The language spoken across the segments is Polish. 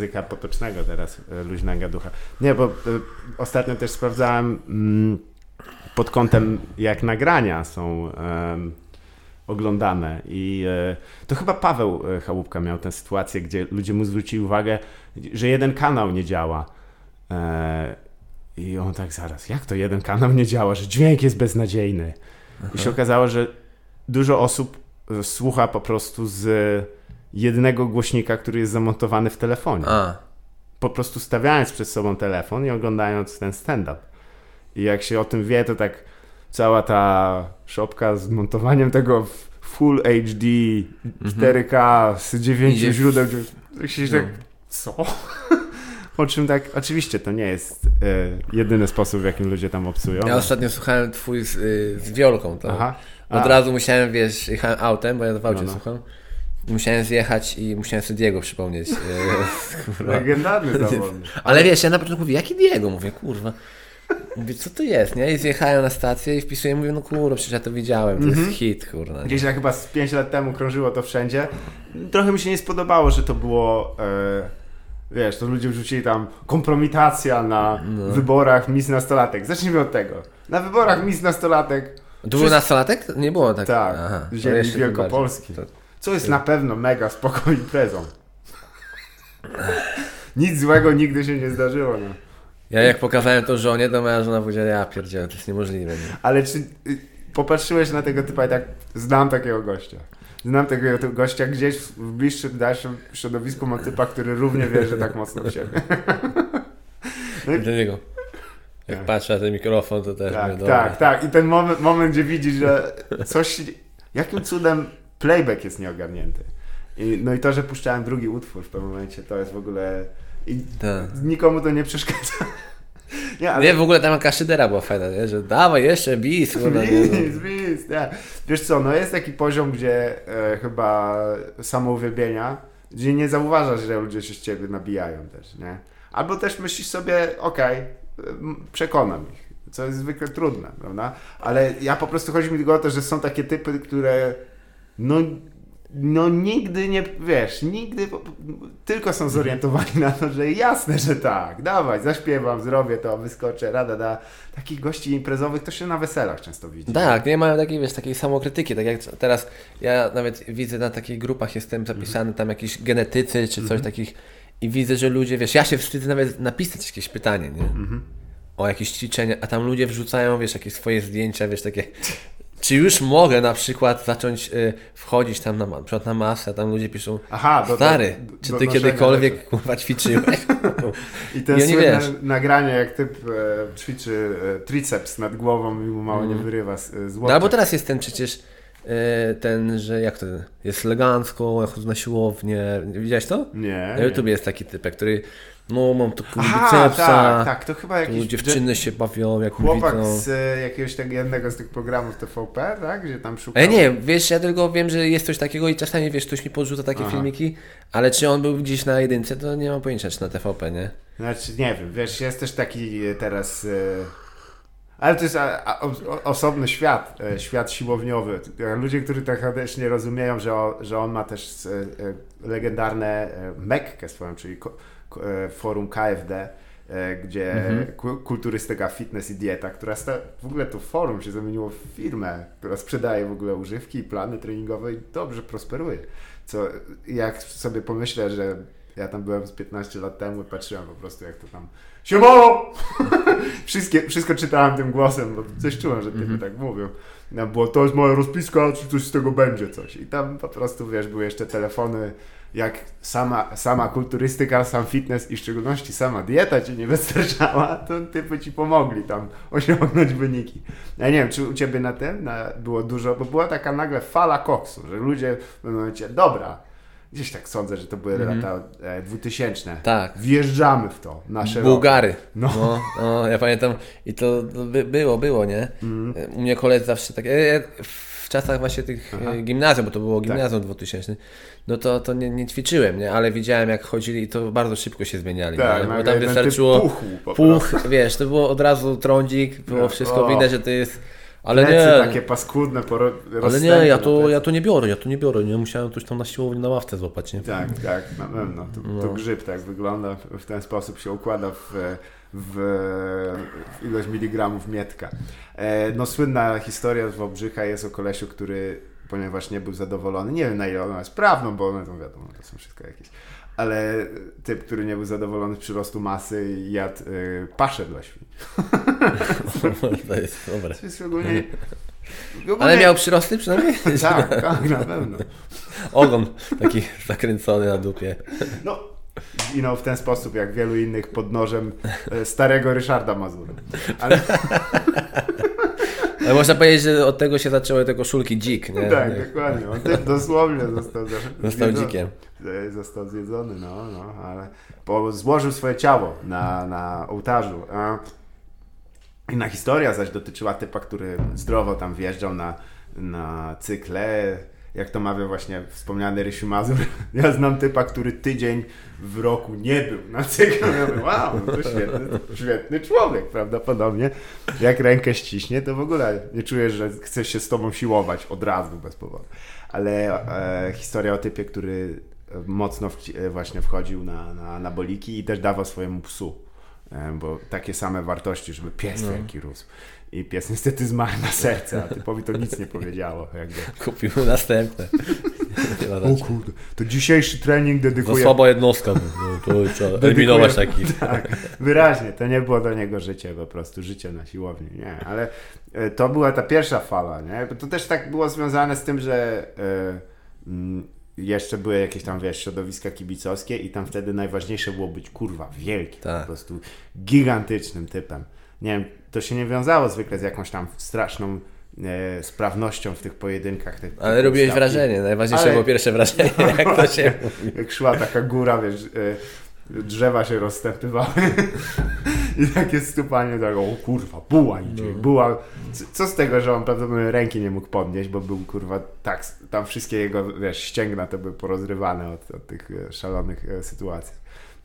języka potocznego teraz, e, luźnego ducha. Nie, bo e, ostatnio też sprawdzałem mm, pod kątem jak nagrania są em, oglądane i e, to chyba Paweł Chałupka miał tę sytuację, gdzie ludzie mu zwrócili uwagę, że jeden kanał nie działa. I on tak zaraz, jak to jeden kanał nie działa, że dźwięk jest beznadziejny. I się okazało, że dużo osób słucha po prostu z jednego głośnika, który jest zamontowany w telefonie. A, Po prostu stawiając przed sobą telefon i oglądając ten stand-up. I jak się o tym wie, to tak cała ta szopka z montowaniem tego w Full HD, 4K z dziewięciu Idzie w- źródeł. Tak się tak, no. co? Po czym tak, oczywiście to nie jest e, jedyny sposób, w jakim ludzie tam obsują. ja ostatnio słuchałem twój z, y, z wiolką, to Aha. od A, razu musiałem, wiesz, jechałem autem, bo ja w aucie No, no. słucham. Musiałem zjechać i musiałem sobie Diego przypomnieć. kurwa. Legendarny zawodnik. Ale wiesz, ja na początku mówię, jaki Diego? Mówię, kurwa. Mówię, co to jest, nie? I zjechałem na stację i wpisuję, mówię, no kurwa, przecież ja to widziałem, to jest hit, kurwa. Gdzieś tak chyba z 5 lat temu krążyło to wszędzie. Trochę mi się nie spodobało, że to było. E, wiesz, to ludzie wrzucili tam kompromitacja na No. wyborach Miss Nastolatek. Zacznijmy od tego. Na wyborach Miss Nastolatek. To był Wszyscy- nastolatek? Nie było tak. Tak, ziemi Wielkopolski. To- Co jest na pewno mega spoko imprezą. Nic złego nigdy się nie zdarzyło. No. Ja jak pokazałem to żonie, to moja żona powiedziała, ja pierdzielę, to jest niemożliwe. Nie? Ale czy y, popatrzyłeś na tego typa i tak, znam takiego gościa. Znam takiego tego gościa gdzieś w bliższym, dalszym środowisku mam typa, który równie wierzy tak mocno w siebie. No i, Do niego. Jak Tak. patrzę na ten mikrofon, to też tak, dobra. tak, tak. I ten moment, moment, gdzie widzisz, że coś, jakim cudem playback jest nieogarnięty. I, no i to, że puszczałem drugi utwór w pewnym momencie, to jest w ogóle... I Tak. nikomu to nie przeszkadza. Nie, ale... Nie, w ogóle tam jaka szydera była fajna, nie? że dawaj jeszcze bis. Bis, bis, nie. Wiesz co, no jest taki poziom, gdzie e, chyba samouwielbienia, gdzie nie zauważasz, że ludzie się z ciebie nabijają też, nie? Albo też myślisz sobie, okej, m, przekonam ich, co jest zwykle trudne, prawda? Ale ja po prostu chodzi mi tylko o to, że są takie typy, które no, no nigdy nie, wiesz, nigdy tylko są zorientowani na to, że jasne, że tak, dawaj, zaśpiewam, zrobię to, wyskoczę, rada, da. Takich gości imprezowych to się na weselach często widzi. Tak, nie mają takiej, wiesz, takiej samokrytyki, tak jak teraz ja nawet widzę na takich grupach, jestem zapisany tam jakiś genetycy czy coś takich i widzę, że ludzie, wiesz, ja się wstydzę nawet napisać jakieś pytanie, nie? O jakieś ćwiczenia, a tam ludzie wrzucają, wiesz, jakieś swoje zdjęcia, wiesz, takie czy już mogę na przykład zacząć y, wchodzić tam na, na przykład na masę, tam ludzie piszą Aha, do, Stary, do, do, czy ty kiedykolwiek kurwa ćwiczyłeś? I oni, słynne wiesz. nagranie, jak typ e, ćwiczy e, triceps nad głową i mu mało nie wyrywa z, z No łokcia. albo teraz jest ten przecież y, ten, że jak to jest elegancko, ja chodzę na siłownię. Widziałeś to? Nie. Na YouTube jest taki typek, który no mam tu Aha, tak, tak, to chyba tu jakiś dziewczyny się bawią, jak chłopak widzą. z e, jakiegoś tak jednego z tych programów TVP, tak? Gdzie tam szukał... Ale nie, wiesz, ja tylko wiem, że jest coś takiego i czasami, wiesz, ktoś mi podrzuca takie Aha. filmiki, ale czy on był gdzieś na jedynce, to nie mam pojęcia, czy na TVP, nie? Znaczy, nie wiem, wiesz, jest też taki e, teraz... E, ale to jest a, a, o, osobny świat, e, świat siłowniowy. E, Ludzie, którzy tak też nie rozumieją, że, o, że on ma też e, e, legendarne e, Mekkę swoją, czyli ko, e, forum KFD, e, gdzie ku, kulturystyka, fitness i dieta, która sta, w ogóle to forum się zamieniło w firmę, która sprzedaje w ogóle używki i plany treningowe i dobrze prosperuje. Co jak sobie pomyślę, że ja tam byłem z 15 lat temu i patrzyłem po prostu jak to tam Siemano! Wszystkie, wszystko czytałem tym głosem, bo coś czułem, że typy tak mówią. No, było to jest moja rozpiska, czy coś z tego będzie coś. I tam po prostu, wiesz, były jeszcze telefony, jak sama, sama kulturystyka, sam fitness i w szczególności sama dieta ci nie wystarczała, to typy ci pomogli tam osiągnąć wyniki. Ja nie wiem, czy u ciebie na tym na, było dużo, bo była taka nagle fala koksu, że ludzie w momencie, dobra, gdzieś tak sądzę, że to były lata e, 2000. Tak. Wjeżdżamy w to, nasze Bułgary. No. No. No, ja pamiętam i to to by, było, było, nie? Mhm. U mnie koledzy zawsze tak, e, w czasach właśnie tych Aha. Tak. e, gimnazjum, bo to było gimnazjum 2000, no to, to nie, nie ćwiczyłem, nie? Ale widziałem jak chodzili i to bardzo szybko się zmieniali, Tak, bo tam wystarczyło prostu. puch, wiesz, to było od razu trądzik, było No, wszystko o. widać, że to jest Ale plecy nie. takie paskudne, poro- Ale nie, ja to, ja to nie biorę, ja to nie biorę, nie musiałem coś tam na siłowni na ławce złapać, nie? Tak, tak, na pewno. To, to No. grzyb tak wygląda, w ten sposób się układa w, w, w ilość miligramów mietka. E, no słynna historia z Wałbrzycha jest o kolesiu, który ponieważ nie był zadowolony, nie wiem na ile ona jest prawdą, bo one to wiadomo, to są wszystko jakieś, ale typ, który nie był zadowolony z przyrostu masy i jadł y, paszę dla świń. To jest dobre. To jest ogólnie... Ale miał przyrosty przynajmniej? Tak, tak, na pewno. Ogon taki zakręcony na dupie. No, zginął w ten sposób, jak wielu innych pod nożem e, starego Ryszarda Mazura. Ale Ale można powiedzieć, że od tego się zaczęły te koszulki dzik, nie? tak, dokładnie. On też dosłownie został, Został dzikiem. E, Został zjedzony, no, no, ale bo złożył swoje ciało na, na ołtarzu. A inna historia zaś dotyczyła typa, który zdrowo tam wjeżdżał na, na cykle. Jak to mawia właśnie wspomniany Rysiu Mazur. Ja znam typa, który tydzień w roku nie był na cyklu. Ja mówię, wow, no to świetny, świetny człowiek prawdopodobnie. Jak rękę ściśnie, to w ogóle nie czujesz, że chce się z tobą siłować od razu bez powodu. Ale e, historia o typie, który mocno wci- e, właśnie wchodził na, na, na boliki i też dawał swojemu psu. E, Bo takie same wartości, żeby pies No. wielki rósł. I pies niestety zmarł na serce, a typowi to nic nie powiedziało. Jakby. Kupił następne. O kurde, to dzisiejszy trening dedykuję... słaba jednostka. No, to trzeba eliminować takich. Tak, wyraźnie, to nie było do niego życie po prostu, życie na siłowni, nie, ale e, to była ta pierwsza fala, nie, Bo to też tak było związane z tym, że mm, jeszcze były jakieś tam, wiesz, środowiska kibicowskie i tam wtedy najważniejsze było być, kurwa, wielki, Tak. po prostu gigantycznym typem. Nie wiem, to się nie wiązało zwykle z jakąś tam straszną e, sprawnością w tych pojedynkach. Tych, Ale robiłeś ustawki. wrażenie. Najważniejsze Ale- było pierwsze wrażenie, jak to się. Jak szła taka góra, wiesz, e, drzewa się rozstępywały i takie stupanie, tak, o kurwa, buła idzie, No. buła. Co, co z tego, że on prawdopodobnie ręki nie mógł podnieść, bo był kurwa tak, tam wszystkie jego, wiesz, ścięgna to były porozrywane od, od tych e, szalonych e, sytuacji.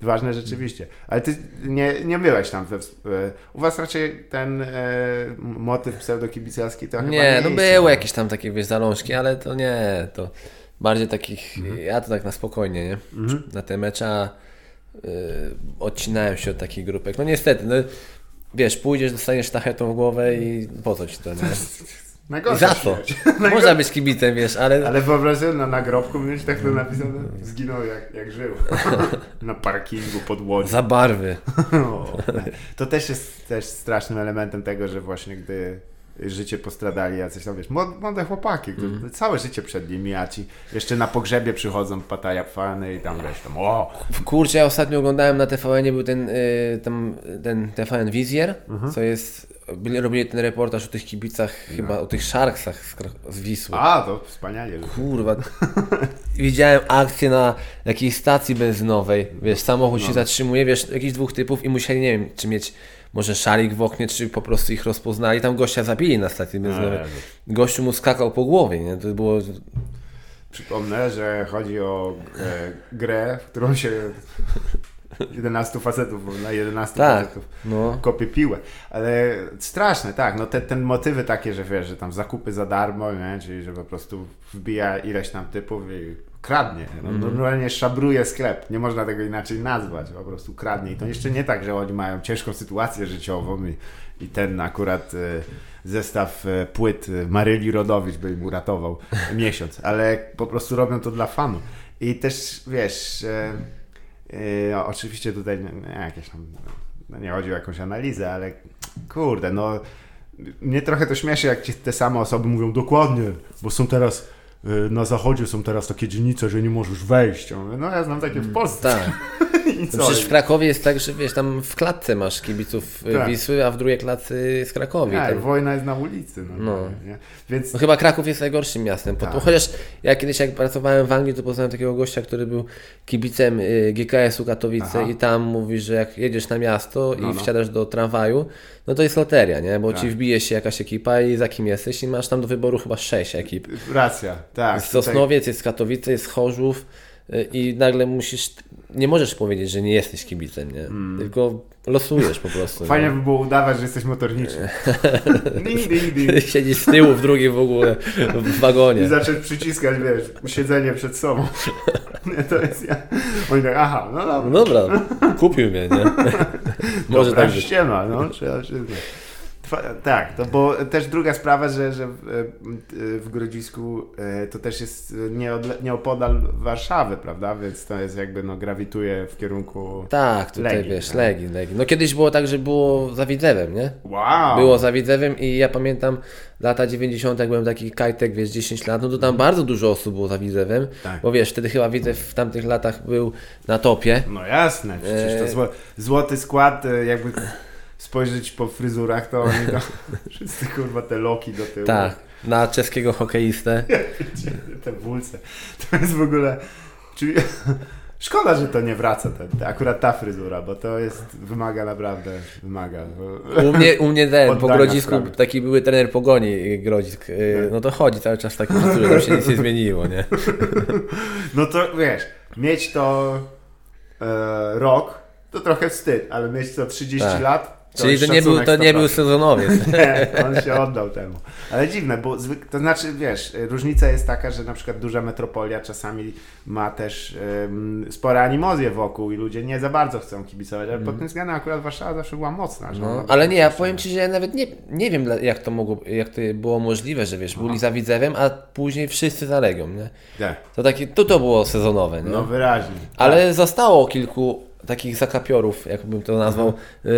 Ważne rzeczywiście. Ale ty nie, nie byłeś tam. We, e, u was raczej ten e, motyw pseudokibicowski to chyba Nie, nie no były jakieś tam takie, wiesz, zalążki, ale to nie, to bardziej takich, ja to tak na spokojnie, nie? Na te mecze a, y, odcinałem się od takich grupek. No niestety, no, wiesz, pójdziesz, dostaniesz sztachetą w głowę i po co ci to, nie? Najgorsza za śmierć. Można być kibicem, wiesz, ale, Ale wyobraź sobie na nagrobku mieć tak to napisane, zginął jak, jak żył. na parkingu pod łodzią. za barwy. O, to też jest też strasznym elementem tego, że właśnie gdy życie postradali jacyś tam, wiesz, młode, chłopaki, które Mhm. całe życie przed nimi, a ci jeszcze na pogrzebie przychodzą pataja fany i tam wiesz, tam o, Kurczę, ja ostatnio oglądałem na TVN był ten, y, tam, ten TVN Wizjer, co jest, byli- robili ten reportaż o tych kibicach, chyba o tych Sharksach z, z Wisły. a, to wspaniale. Kurwa. Widziałem akcję na jakiejś stacji benzynowej. Wiesz, samochód się zatrzymuje, wiesz, jakichś dwóch typów i musieli, nie wiem, czy mieć może szalik w oknie, czy po prostu ich rozpoznali. Tam gościa zabili na stacji benzynowej. Gościu mu skakał po głowie, nie? To było... Przypomnę, że chodzi o e, grę, w którą się 11 facetów, na 11 Tak, facetów no. kopie piłę. Ale straszne, tak. No te, te motywy takie, że wiesz, że tam zakupy za darmo, nie? czyli że po prostu wbija ileś tam typów i kradnie. No, Normalnie szabruje sklep. Nie można tego inaczej nazwać. Po prostu kradnie. I to jeszcze nie tak, że oni mają ciężką sytuację życiową i, i ten akurat e, zestaw e, płyt Maryli Rodowicz by im uratował miesiąc. Ale po prostu robią to dla fanu. I też, wiesz... E, oczywiście tutaj nie, jakieś tam, no nie chodzi o jakąś analizę, ale kurde, no mnie trochę to śmieszy, jak ci te same osoby mówią dokładnie, bo są teraz na zachodzie są teraz takie dzielnice, że nie możesz wejść. Ja mówię, no ja znam takie w Polsce. Tak. No przecież w Krakowie jest tak, że wiesz, tam w klatce masz kibiców y, Tak. Wisły, a w drugiej klatce jest Krakowie. Tak, Tam- wojna jest na ulicy. No, No. Nie? Więc No chyba Kraków jest najgorszym miastem. Tak. chociaż ja kiedyś jak pracowałem w Anglii, to poznałem takiego gościa, który był kibicem y, GKS-u Katowice Aha. i tam mówi, że jak jedziesz na miasto No, i no. wsiadasz do tramwaju, no to jest loteria, nie? Bo Tak. ci wbije się jakaś ekipa i za kim jesteś i masz tam do wyboru chyba sześć ekip. racja, tak. Jest Sosnowiec, jest Katowice, jest Chorzów y, i nagle musisz nie możesz powiedzieć, że nie jesteś kibicem, nie? Tylko losujesz po prostu. Fajnie nie? by było udawać, że jesteś motorniczy. ding, ding, ding. Siedzisz z tyłu w drugim w ogóle w I wagonie. zacząć przyciskać, wiesz, siedzenie przed sobą. Nie, to jest ja. Oni tak, aha, no dobra. No dobra, kupił mnie, nie? Może Dobra, tak być. ściema, no, trzeba się... Tak, to bo też druga sprawa, że, że w, e, w Grodzisku e, to też jest nieopodal Warszawy, prawda? Więc to jest jakby, no, grawituje w kierunku... Tak, tutaj Legii, wiesz, tak. Legii, Legii. No kiedyś było tak, że było za Widzewem, nie? Wow! Było za Widzewem i ja pamiętam lata 90. jak byłem taki kajtek, wiesz, 10 lat, no to tam bardzo dużo osób było za Widzewem, Mhm. Tak. bo wiesz, wtedy chyba Widzew w tamtych latach był na topie. No jasne, przecież to E, zło, złoty skład, jakby spojrzeć po fryzurach, to oni to wszyscy kurwa te loki do tyłu. Tak, na czeskiego hokeistę. te wulce. To jest w ogóle... Czyli... Szkoda, że to nie wraca, ten, te, akurat ta fryzura, bo to jest, wymaga naprawdę, wymaga. U mnie, u mnie ten, po Grodzisku sprawy. taki były trener pogoni Grodzisk, y, no to chodzi cały czas takim stylu, tam się nic nie zmieniło, nie? No to wiesz, mieć to e, rok, to trochę wstyd, ale mieć to 30 Tak. lat, Czyli to nie, był, to nie 100%. był sezonowiec. Nie, on się oddał temu. Ale dziwne, bo zwyk... to znaczy, wiesz, różnica jest taka, że na przykład duża metropolia czasami ma też um, spore animozje wokół i ludzie nie za bardzo chcą kibicować, ale pod tym względem akurat Warszawa zawsze była mocna. Że. No, ale nie, ja powiem Ci, że ja nawet nie, nie wiem jak to mogło, jak to było możliwe, że wiesz, byli za Widzewem, a później wszyscy za Legią, nie? Tak. To takie, to to było sezonowe, nie? No wyraźnie. Ale zostało kilku takich zakapiorów, jakbym to nazwał, Mhm. yy,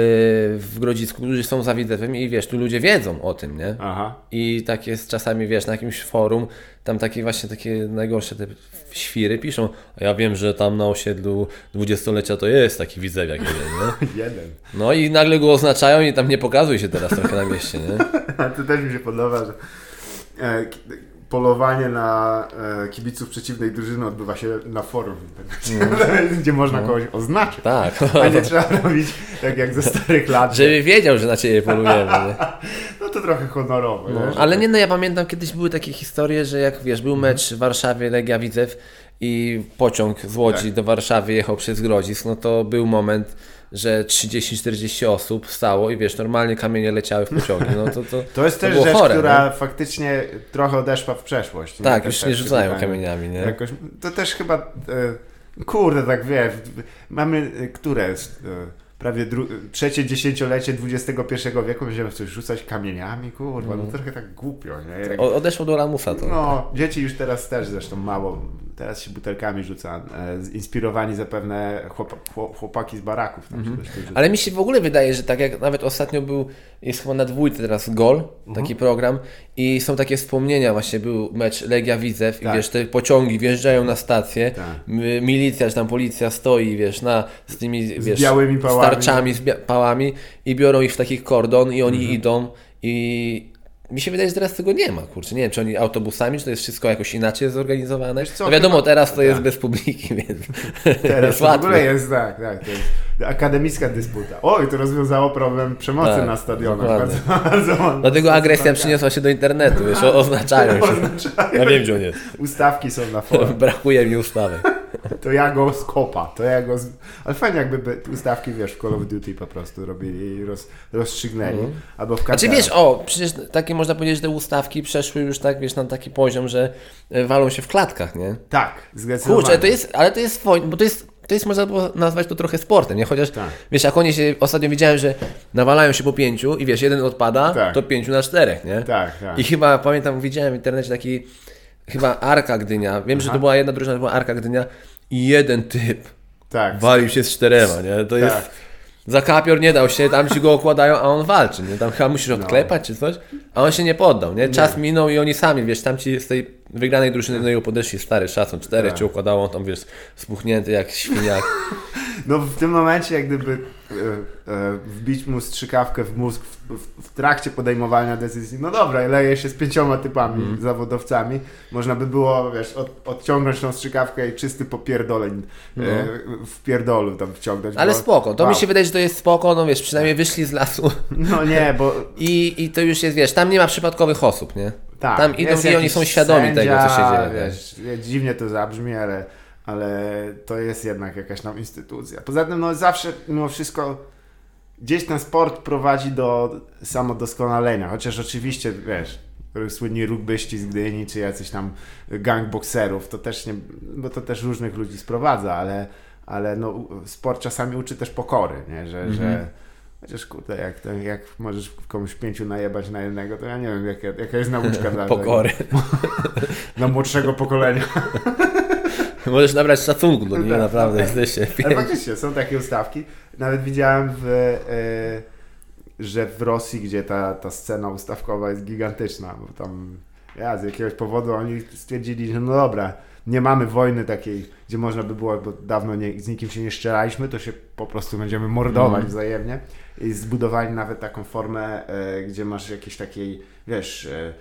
w Grodzisku, którzy są za Widzewem i wiesz, tu ludzie wiedzą o tym, nie? Aha. I tak jest czasami, wiesz, na jakimś forum, tam takie właśnie takie najgorsze te świry piszą, a ja wiem, że tam na osiedlu dwudziestolecia to jest taki widzewiak jeden, nie? Jeden. No i nagle go oznaczają i tam nie pokazuj się teraz trochę na mieście, nie? A to też mi się podoba, że e, polowanie na e, kibiców przeciwnej drużyny odbywa się na forum, gdzie można kogoś oznaczyć. Tak, A nie trzeba robić tak jak ze starych lat. żeby wiedział, że na Ciebie polujemy, nie? No to trochę honorowo. No, wiesz, ale nie, no ja pamiętam kiedyś były takie historie, że jak wiesz, był mecz w Warszawie Legia Widzew i pociąg z Łodzi Tak. do Warszawy jechał przez Grodzisk, no to był moment, że 30-40 osób stało i wiesz, normalnie kamienie leciały w pociągu, no to, to, To jest też było rzecz, chore, która nie? faktycznie trochę odeszła w przeszłość. Tak, Te- już te nie rzucają kamieniami, nie? Jakoś, to też chyba, e, kurde, tak wiesz, mamy, które jest, e, prawie trzecie dziesięciolecie XXI wieku, będziemy coś rzucać kamieniami, kurwa, no trochę tak głupio, nie? Jak, O, odeszło do lamusa to. no, dzieci już teraz też zresztą mało, teraz się butelkami rzuca, e, inspirowani zapewne chłop, chłop, chłopaki z baraków. Tam się też rzuca. Ale mi się w ogóle wydaje, że tak jak nawet ostatnio był, jest chyba na dwójce teraz Gol, Mhm. taki program i są takie wspomnienia, właśnie był mecz Legia Widzew i Tak. wiesz, te pociągi wjeżdżają na stację, Tak. milicja czy tam policja stoi, wiesz, na, z tymi, wiesz, białymi pałami. Starczami, z pałami i biorą ich w takich kordon i oni Mhm. idą i mi się wydaje, że teraz tego nie ma, kurczę, nie wiem, czy oni autobusami, czy to jest wszystko jakoś inaczej zorganizowane. Co, no wiadomo, teraz to jest tak. bez publiki, więc Teraz jest to w ogóle jest tak, tak. To jest akademicka dysputa. Oj, to rozwiązało problem przemocy Tak, na stadionach. Bardzo, bardzo. Dlatego agresja przyniosła się do internetu, wiesz, o- oznaczają się. Oznaczają. Ja wiem, gdzie on jest. Ustawki są na forum. Brakuje mi ustawy. To ja go skopa, to ja go... Z... Ale fajnie jakby by ustawki, wiesz, w Call of Duty po prostu robili i roz, rozstrzygnęli. Albo w Znaczy wiesz, o, przecież takie można powiedzieć, że te ustawki przeszły już tak, wiesz, na taki poziom, że e, walą się w klatkach, nie? Tak, zdecydowanie. Kurczę, to jest, ale to jest wojna, bo to jest, to jest można nazwać to trochę sportem, nie? Chociaż, Tak. wiesz, jak oni się, ostatnio widziałem, że nawalają się po pięciu i wiesz, jeden odpada, Tak. to pięciu na czterech, nie? Tak, tak. I chyba, pamiętam, widziałem w internecie taki, chyba Arka Gdynia, wiem, że to była jedna drużyna, to była Arka Gdynia jeden typ Tak, walił się z czterema, nie? To jest... tak. Za kapior nie dał się, tam ci go okładają, a on walczy, nie? Tam chyba musisz No. odklepać czy coś, a on się nie poddał, nie? Czas minął i oni sami, wiesz, tam ci z tej wygranej drużyny do niego podeszli, stary szacun, czterech Tak. ci układało, on tam, wiesz, spuchnięty jak świniak. No w tym momencie jak gdyby wbić mu strzykawkę w mózg w, w, w trakcie podejmowania decyzji, no dobra, leje się z pięcioma typami, Mhm. zawodowcami, można by było, wiesz, od, odciągnąć tą strzykawkę i czysty popierdoleń e, w pierdolu tam wciągnąć. No. Ale bo- spoko, to wow. mi się wydaje, że to jest spoko, no wiesz, przynajmniej wyszli z lasu No nie, bo i, i to już jest, wiesz, tam nie ma przypadkowych osób, nie? tak, Tam idą i oni są świadomi tego, co się dzieje, Wiesz, dziwnie to zabrzmi, ale ale to jest jednak jakaś tam instytucja. Poza tym, no zawsze mimo wszystko gdzieś ten sport prowadzi do samodoskonalenia, chociaż oczywiście, wiesz, słynni rugbyści z Gdyni, czy jacyś tam gang bokserów, to też nie, bo to też różnych ludzi sprowadza, ale, ale no, sport czasami uczy też pokory, nie? Że, że Mhm. chociaż kurde, jak, to, jak możesz komuś pięciu najebać na jednego, to ja nie wiem, jaka, jaka jest nauczka dla, Pokory. dla młodszego pokolenia. Możesz nabrać szacunku do niej, Tak, naprawdę tak. jesteście Ale faktycznie są takie ustawki. Nawet widziałem, w, e, że w Rosji, gdzie ta, ta scena ustawkowa jest gigantyczna, bo tam ja, z jakiegoś powodu oni stwierdzili, że no dobra, nie mamy wojny takiej, gdzie można by było, bo dawno nie, z nikim się nie szczeraliśmy, to się po prostu będziemy mordować Mhm. wzajemnie. I zbudowali nawet taką formę, e, gdzie masz jakieś takiej, wiesz, e,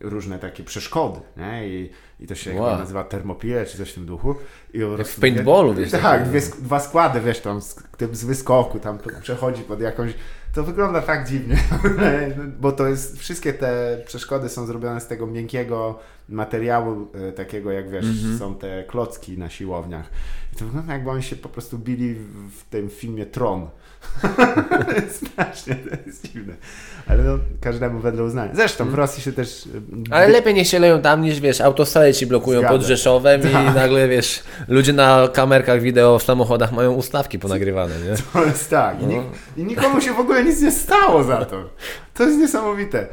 różne takie przeszkody, nie? I, i to się Wow. nazywa termopile, czy coś w tym duchu. I prostu- w paintballu, wiesz, Tak, takie- dwie, dwa składy, wiesz, tam z, tym z wyskoku, tam przechodzi pod jakąś... To wygląda tak dziwnie, bo to jest, wszystkie te przeszkody są zrobione z tego miękkiego materiału, e, takiego jak wiesz, Mhm. są te klocki na siłowniach. I to wygląda jakby oni się po prostu bili w tym filmie Tron. Strasznie, to jest dziwne. Ale no, każdemu wedle uznania. Zresztą w Rosji się też... Mhm. Ale lepiej niech się leją tam niż wiesz, autostrady ci blokują Zgadza. pod Rzeszowem i Tak. nagle wiesz, ludzie na kamerkach wideo w samochodach mają ustawki ponagrywane, nie? To jest tak. I, No. nik- I nikomu się w ogóle nic nie stało za to. To jest niesamowite.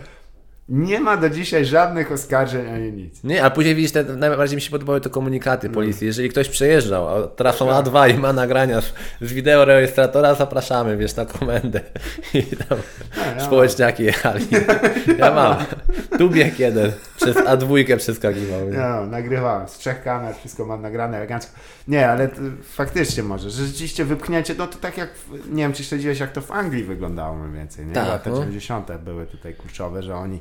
Nie ma do dzisiaj żadnych oskarżeń ani nic. Nie, a później widzisz, te, najbardziej mi się podobały te komunikaty No. policji. Jeżeli ktoś przejeżdżał a trasą Tak. A2 i ma nagrania z, z wideo rejestratora, zapraszamy, wiesz, na komendę. I tam ja społeczniaki jechali. Ja mam. Tu bieg jeden. Przez A2 przeskakiwał. Nie? No, nagrywałem z trzech kamer, wszystko mam nagrane elegancko. Nie, ale faktycznie może, że rzeczywiście wypchnięcie, no to tak jak, nie wiem czy śledziłeś jak to w Anglii wyglądało mniej więcej, nie? Tak, Lata no. 90. były tutaj kluczowe, że oni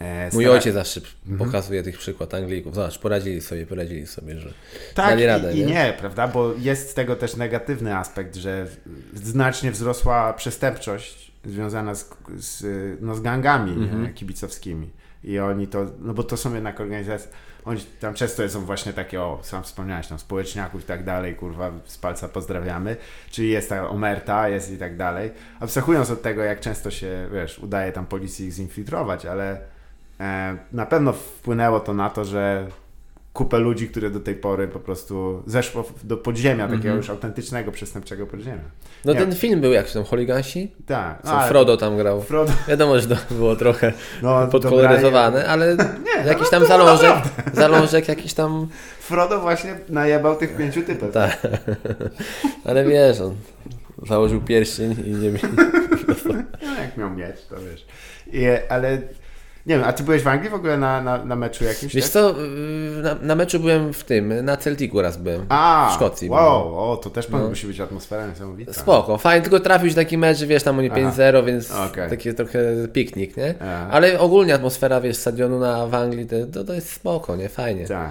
e, Mój stara- ojciec zawsze Mhm. pokazuje tych przykład Anglików. Zobacz, poradzili sobie, poradzili sobie, że Tak dali radę, i, i nie? nie, prawda, bo jest z tego też negatywny aspekt, że znacznie wzrosła przestępczość związana z, z, no, z gangami Mhm. nie, kibicowskimi. I oni to, no bo to są jednak organizacje, oni tam często są właśnie takie, o, sam wspomniałeś, tam społeczniaków i tak dalej, kurwa, z palca pozdrawiamy, czyli jest ta omerta, jest i tak dalej. Abstrahując od tego, jak często się, wiesz, udaje tam policji ich zinfiltrować, ale e, na pewno wpłynęło to na to, że kupę ludzi, które do tej pory po prostu zeszło do podziemia, takiego Mhm. już autentycznego, przestępczego podziemia. No Nie. ten film był, jak się tam, Holigansi? Tak. Co Frodo tam grał. Frodo, Wiadomo, że to było trochę no, podkoloryzowane, ale Nie, jakiś no, tam zalążek, zalążek jakiś tam, Frodo właśnie najebał tych pięciu typów. tak. Ale wiesz, on założył pierścień i nie No, jak miał mieć, to wiesz. I, ale nie wiem, a ty byłeś w Anglii w ogóle na, na, na meczu jakimś? Wiesz tak? co, yy, na, na meczu byłem w tym, na Celticu raz byłem. A, w Szkocji Wow, o, to też No. musi być atmosfera niesamowita. Spoko, fajnie, tylko trafił się taki mecz, wiesz, tam oni Aha. 5-0, więc Okej. taki trochę piknik, nie? A. Ale ogólnie atmosfera, wiesz, stadionu na, w Anglii, to, to, to jest spoko, nie? Fajnie. Tak.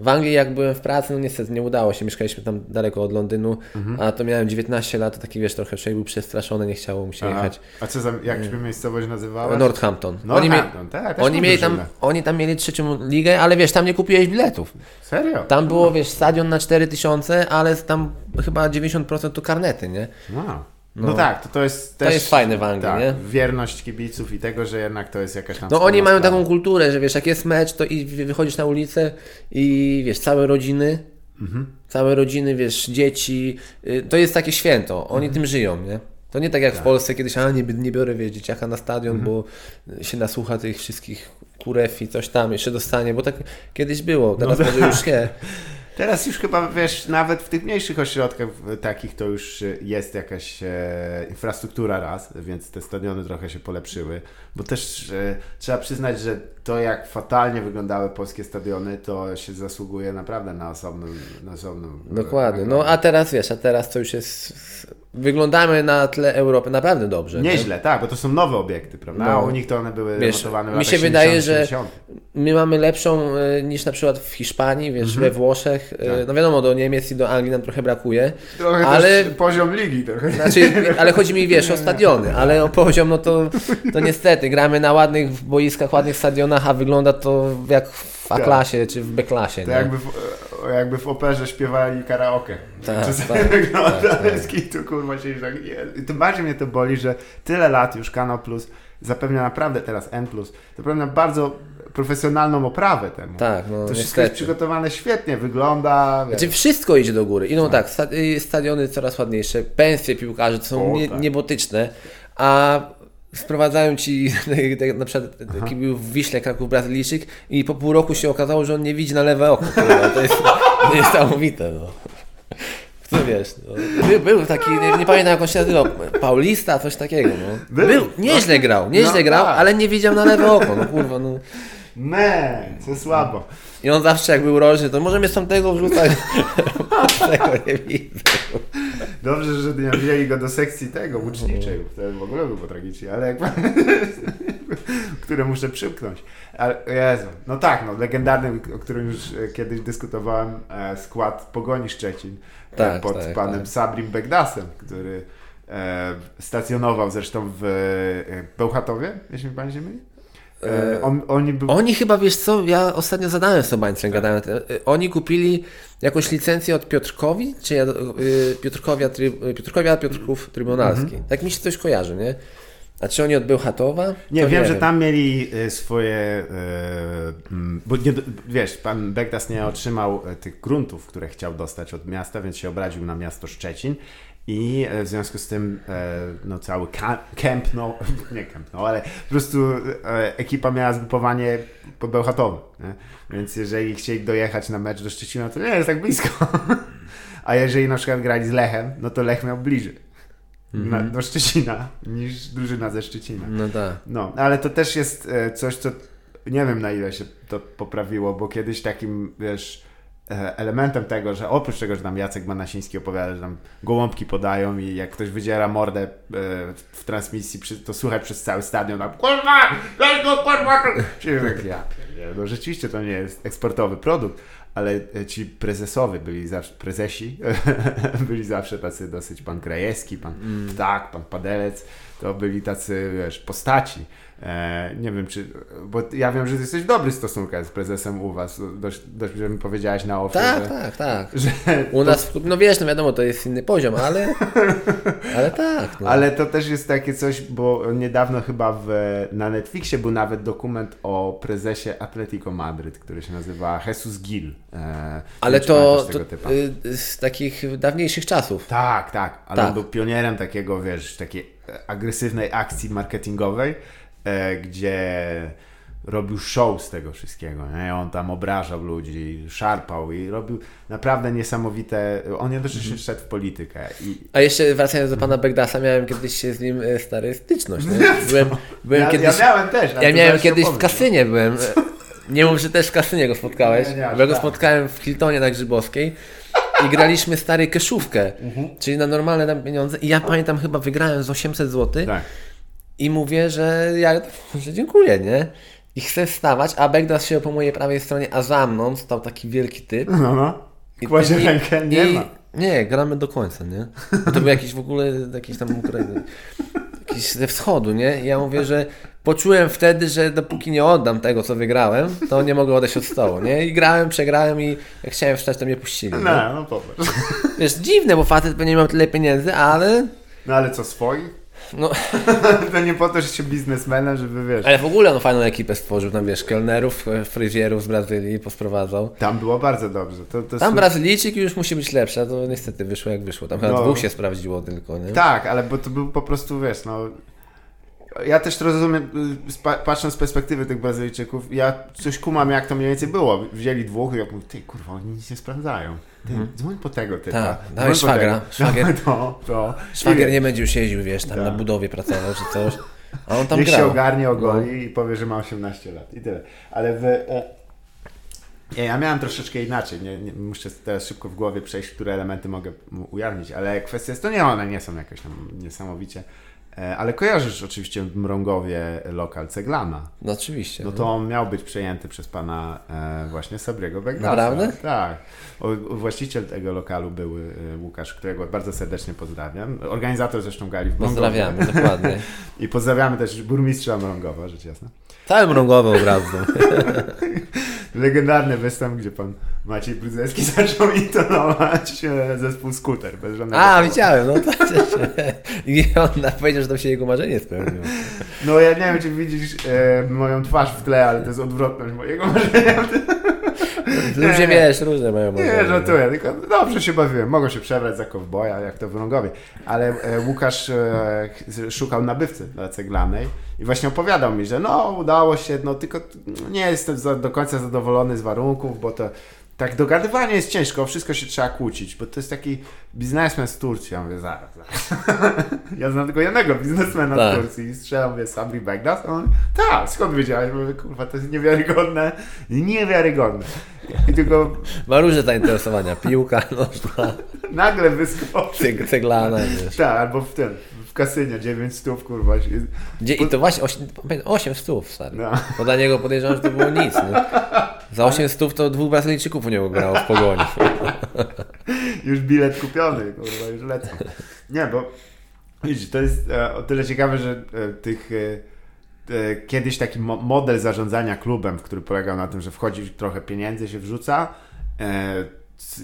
W Anglii jak byłem w pracy, no niestety nie udało się, mieszkaliśmy tam daleko od Londynu, Mhm. a to miałem 19 lat, to taki wiesz, trochę człowiek był przestraszony, nie chciało mu się Aha. jechać. A co za, jak się miejscowość nazywała? Northampton. Oni, Northampton, tak, też oni, mieli tam, oni tam mieli trzecią ligę, ale wiesz, tam nie kupiłeś biletów. Serio? Tam było, wiesz, stadion na 4000, ale tam chyba 90% to karnety, nie? No. No, No. tak, to, to jest To też... jest fajne w Anglii, tak, nie? Wierność kibiców i tego, że jednak to jest jakaś tam... No oni mają sprawa. taką kulturę, że wiesz, jak jest mecz, to i wy- wychodzisz na ulicę i wiesz, całe rodziny, Mhm. całe rodziny, wiesz, dzieci, y, to jest takie święto, oni Mhm. tym żyją, nie? To nie tak jak w Polsce kiedyś, a nie, nie biorę wiesz, dzieciaka na stadion, Mhm. bo się nasłucha tych wszystkich kurew i coś tam, jeszcze dostanie, bo tak kiedyś było, teraz No może już nie. Teraz już chyba, wiesz, nawet w tych mniejszych ośrodkach takich to już e, jest jakaś e, infrastruktura raz, więc te stadiony trochę się polepszyły, bo też e, trzeba przyznać, że to jak fatalnie wyglądały polskie stadiony, to się zasługuje naprawdę na osobną... Na osobną Dokładnie, no a teraz wiesz, a teraz to już jest wyglądamy na tle Europy naprawdę dobrze. nie? Nieźle, tak, bo to są nowe obiekty, prawda? No. A u nich to one były Wiesz, remontowane w mi się wydaje, 70, że 80. My mamy lepszą y, niż na przykład w Hiszpanii, wiesz, Mhm. we Włoszech. y, No wiadomo, do Niemiec i do Anglii nam trochę brakuje. Trochę ale- poziom ligi trochę. Znaczy, ale chodzi mi, wiesz, o stadiony, ale o poziom, no to, to niestety, gramy na ładnych boiskach, ładnych stadionach, a wygląda to jak w A-klasie czy w B-klasie. To nie? jakby w, e, jakby w operze śpiewali karaoke. Tak, Czasami tak, wygląda, tak, tak. z kitu, kurwa się tak, I tym bardziej mnie to boli, że tyle lat już Kanał Plus zapewnia naprawdę teraz N+, zapewnia bardzo profesjonalną oprawę temu. Tak, no To wszystko jest przygotowane świetnie, wygląda... wiesz. Znaczy wszystko idzie do góry. I no tak, sta- y, stadiony coraz ładniejsze, pensje piłkarzy to są O, nie, tak. niebotyczne, a sprowadzają ci, tak na przykład taki był w Wiśle Kraków Brazylijczyk i po pół roku się okazało, że on nie widzi na lewe oko. To jest niesamowite. No. Co wiesz, no. był, był taki, nie, nie pamiętam jak on się nazywał, Paulista, coś takiego. No. Był. Był, nieźle grał, nieźle No grał, tak. ale nie widział na lewe oko. No kurwa, no. Me, co słabo. I on zawsze jak był rożny, to możemy z tamtego wrzucać. tego nie widzę. Dobrze, że nie wzięli go do sekcji tego, łuczniczej. To w ogóle było tragicznie, ale jak... które muszę przymknąć. Ale Jezu, no tak, no legendarny, o którym już e, kiedyś dyskutowałem, e, skład Pogoni Szczecin e, Tak, pod tak, panem tak. Sabrim Begdasem, który stacjonował zresztą w Bełchatowie, jeśli mi pamięć nie myli. E, on, oni był... Oni chyba, wiesz co, ja ostatnio zadałem Sobańcem, gadałem y, Oni kupili jakąś licencję od Piotrkowi, czy ja, y, Piotrkowia, try, y, Piotrkowia Piotrków Trybunalski. Tak mi się coś kojarzy, nie? A czy oni od Bełchatowa? Nie, wiem, że tam mieli e, swoje. e, Bo nie, wiesz, pan Begdas nie otrzymał e, tych gruntów, które chciał dostać od miasta, więc się obraził na miasto Szczecin. I e, w związku z tym e, no, cały camp, no, nie camp, no, ale po prostu e, ekipa miała zgrupowanie pod Bełchatowem. Nie? Więc jeżeli chcieli dojechać na mecz do Szczecina, to nie jest tak blisko. A jeżeli na przykład grali z Lechem, no to Lech miał bliżej. Na, do Szczecina niż drużyna ze Szczecina. No tak. No, ale to też jest coś, co nie wiem na ile się to poprawiło, bo kiedyś takim, wiesz, elementem tego, że oprócz tego, że tam Jacek Manasiński opowiada, że tam gołąbki podają i jak ktoś wydziera mordę e, w transmisji, to słychać przez cały stadion tam kurwa, weź go kurwa! Czyli tak, ja, no rzeczywiście to nie jest eksportowy produkt, ale e, ci prezesowie byli zawsze, prezesi byli zawsze tacy dosyć, pan Krajewski, pan Ptak, pan Padelec, to byli tacy, wiesz, postaci. E, nie wiem, czy, bo ja wiem, że ty jesteś w dobrych stosunkach z prezesem u was, dość, dość że mi powiedziałaś na ofie, Tak, że, tak, tak. że U nas, w- no wiesz, no wiadomo, to jest inny poziom, ale, ale tak. No. Ale to też jest takie coś, bo niedawno chyba w, na Netflixie był nawet dokument o prezesie Atletico Madryt, który się nazywa Jesus Gil. E, ale to, to y, z takich dawniejszych czasów. Tak, tak, ale Tak. on był pionierem takiego, wiesz, takiej agresywnej akcji marketingowej, gdzie robił show z tego wszystkiego, nie? On tam obrażał ludzi, szarpał i robił naprawdę niesamowite... On jednocześnie Mhm. szedł w politykę i A jeszcze wracając do pana Begdasa, miałem kiedyś się z nim e, stary styczność. Nie? Byłem, byłem ja, kiedyś, ja miałem też. ja miałem kiedyś w opowiem. kasynie byłem. e, Nie mów, że też w kasynie go spotkałeś. Nie, nie, aż bo ja go tak. spotkałem w Hiltonie na Grzybowskiej i graliśmy stary keszówkę, Mhm. czyli na normalne tam pieniądze. I ja pamiętam, chyba wygrałem z 800 zł Tak. I mówię, że ja że dziękuję, nie? I chcę wstawać, a Begdas się po mojej prawej stronie, a za mną stał taki wielki typ. No, no. Kładzie I- rękę, nie i- ma. Nie, gramy do końca, nie? Bo to był jakiś w ogóle, jakiś tam Ukrainy, jakiś ze wschodu, nie? I ja mówię, że poczułem wtedy, że dopóki nie oddam tego, co wygrałem, to nie mogę odejść od stołu, nie? I grałem, przegrałem i jak chciałem wstać, to mnie puścili. Nie? No, no popatrz. Wiesz, dziwne, bo facet pewnie miał tyle pieniędzy, ale... No ale co, swoich? No, To nie po to, że się biznesmenem, żeby wiesz. ale w ogóle on fajną ekipę stworzył, tam wiesz, kelnerów, e, fryzjerów z Brazylii posprowadzał. Tam było bardzo dobrze. To, to Tam sły- Brazylijczyk już musi być lepszy, a to niestety wyszło jak wyszło. Tam chyba No. dwóch się sprawdziło tylko, nie? Tak, ale bo to był po prostu, wiesz, no... Ja też to rozumiem, y, patrząc z perspektywy tych Brazylijczyków, ja coś kumam, jak to mniej więcej było. Wzięli dwóch i ja mówię, ty kurwa, oni nic nie sprawdzają. Ty, dzwoń po tego typa. Tak, dzwoń dawaj szwagra, szwagier. To, to. Szwagier I nie będzie już jeździł, wiesz, tam Tak. na budowie pracował czy coś. A on tam Niech się grał. No. ogarnie, ogoli i powie, że ma 18 lat. I tyle. Ale w... E, Nie, ja miałem troszeczkę inaczej. Nie, nie, muszę teraz szybko w głowie przejść, które elementy mogę ujawnić, ale kwestia jest to nie, one nie są jakoś tam niesamowicie. E, Ale kojarzysz oczywiście w Mrągowie lokal Ceglana. No oczywiście. No to on miał być przejęty przez pana e, właśnie Sabriego Begdasa. Naprawdę? Tak. Właściciel tego lokalu był e, Łukasz, którego bardzo serdecznie pozdrawiam. Organizator zresztą gali w Mrągowie. Pozdrawiamy, dokładnie. I pozdrawiamy też burmistrza Mrągowa, rzecz jasna. Całym rągowym obrazem. Legendarny występ, gdzie pan Maciej Brudzeski zaczął intonować e, zespół Skuter, bez żadnego A, powodu. widziałem, no to I on powiedział, że tam się jego marzenie spełniło. No ja nie wiem, czy widzisz e, moją twarz w tle, ale to jest odwrotność mojego marzenia. Ludzie, wiesz, różne mają marzenia. Nie, żartuję, tylko dobrze się bawiłem. Mogą się przebrać za kowboja, jak to w Rągowie. Ale e, Łukasz e, szukał nabywcy dla ceglanej i właśnie opowiadał mi, że no udało się, no tylko nie jestem za, do końca zadowolony z warunków, bo to tak dogadywanie jest ciężko, wszystko się trzeba kłócić, bo to jest taki biznesmen z Turcji. Ja mówię, zaraz, zaraz. ja znam tylko jednego biznesmena Tak. z Turcji i strzelam, mówię, Sabri Begdas? A On, tak, skąd wiedziałeś? Mówię, kurwa, to jest niewiarygodne, niewiarygodne. I tylko Ma różne zainteresowania. Piłka nożna, nagle wyskoczy. ceg- ceglana, wiesz. Tak, albo w tym, w kasynie 9 stów, kurwa. Gdzie, I to właśnie 8, 8 stów, stary. No. Bo dla niego podejrzewam, że to było nic. Nie? Za 8 stów to dwóch Brazylijczyków u niego grało w pogoni. Już bilet kupiony, kurwa, już lecą. Nie, bo widzisz, to jest e, o tyle ciekawe, że e, tych e, kiedyś taki mo- model zarządzania klubem, który polegał na tym, że wchodzi trochę pieniędzy, się wrzuca,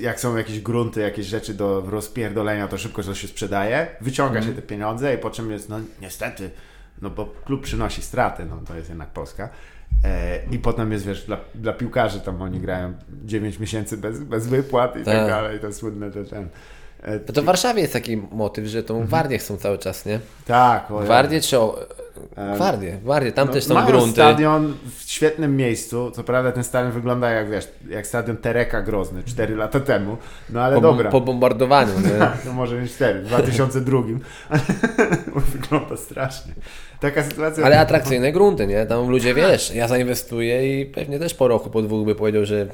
jak są jakieś grunty, jakieś rzeczy do rozpierdolenia, to szybko to się sprzedaje, wyciąga się te pieniądze i po czym jest, no niestety, no bo klub przynosi straty, no to jest jednak Polska. E, I potem jest, wiesz, dla, dla piłkarzy tam oni grają 9 miesięcy bez, bez wypłat i tak, Tak. dalej, to słynne te ten. E, to w Warszawie jest taki motyw, że tą Gwardię chcą cały czas, nie? tak, o, Gwardię czy Gwardię, Gwardię, tam no, też są grunty. stadion w świetnym miejscu, co prawda ten stadion wygląda jak, wiesz, jak stadion Tereka Grozny 4 lata temu, no ale Po, dobra. po bombardowaniu? Tak, no może nie 4, w 2002. Wygląda strasznie. Taka sytuacja. Ale atrakcyjne grunty, nie? Tam ludzie, wiesz, ja zainwestuję i pewnie też po roku, po dwóch by powiedział, że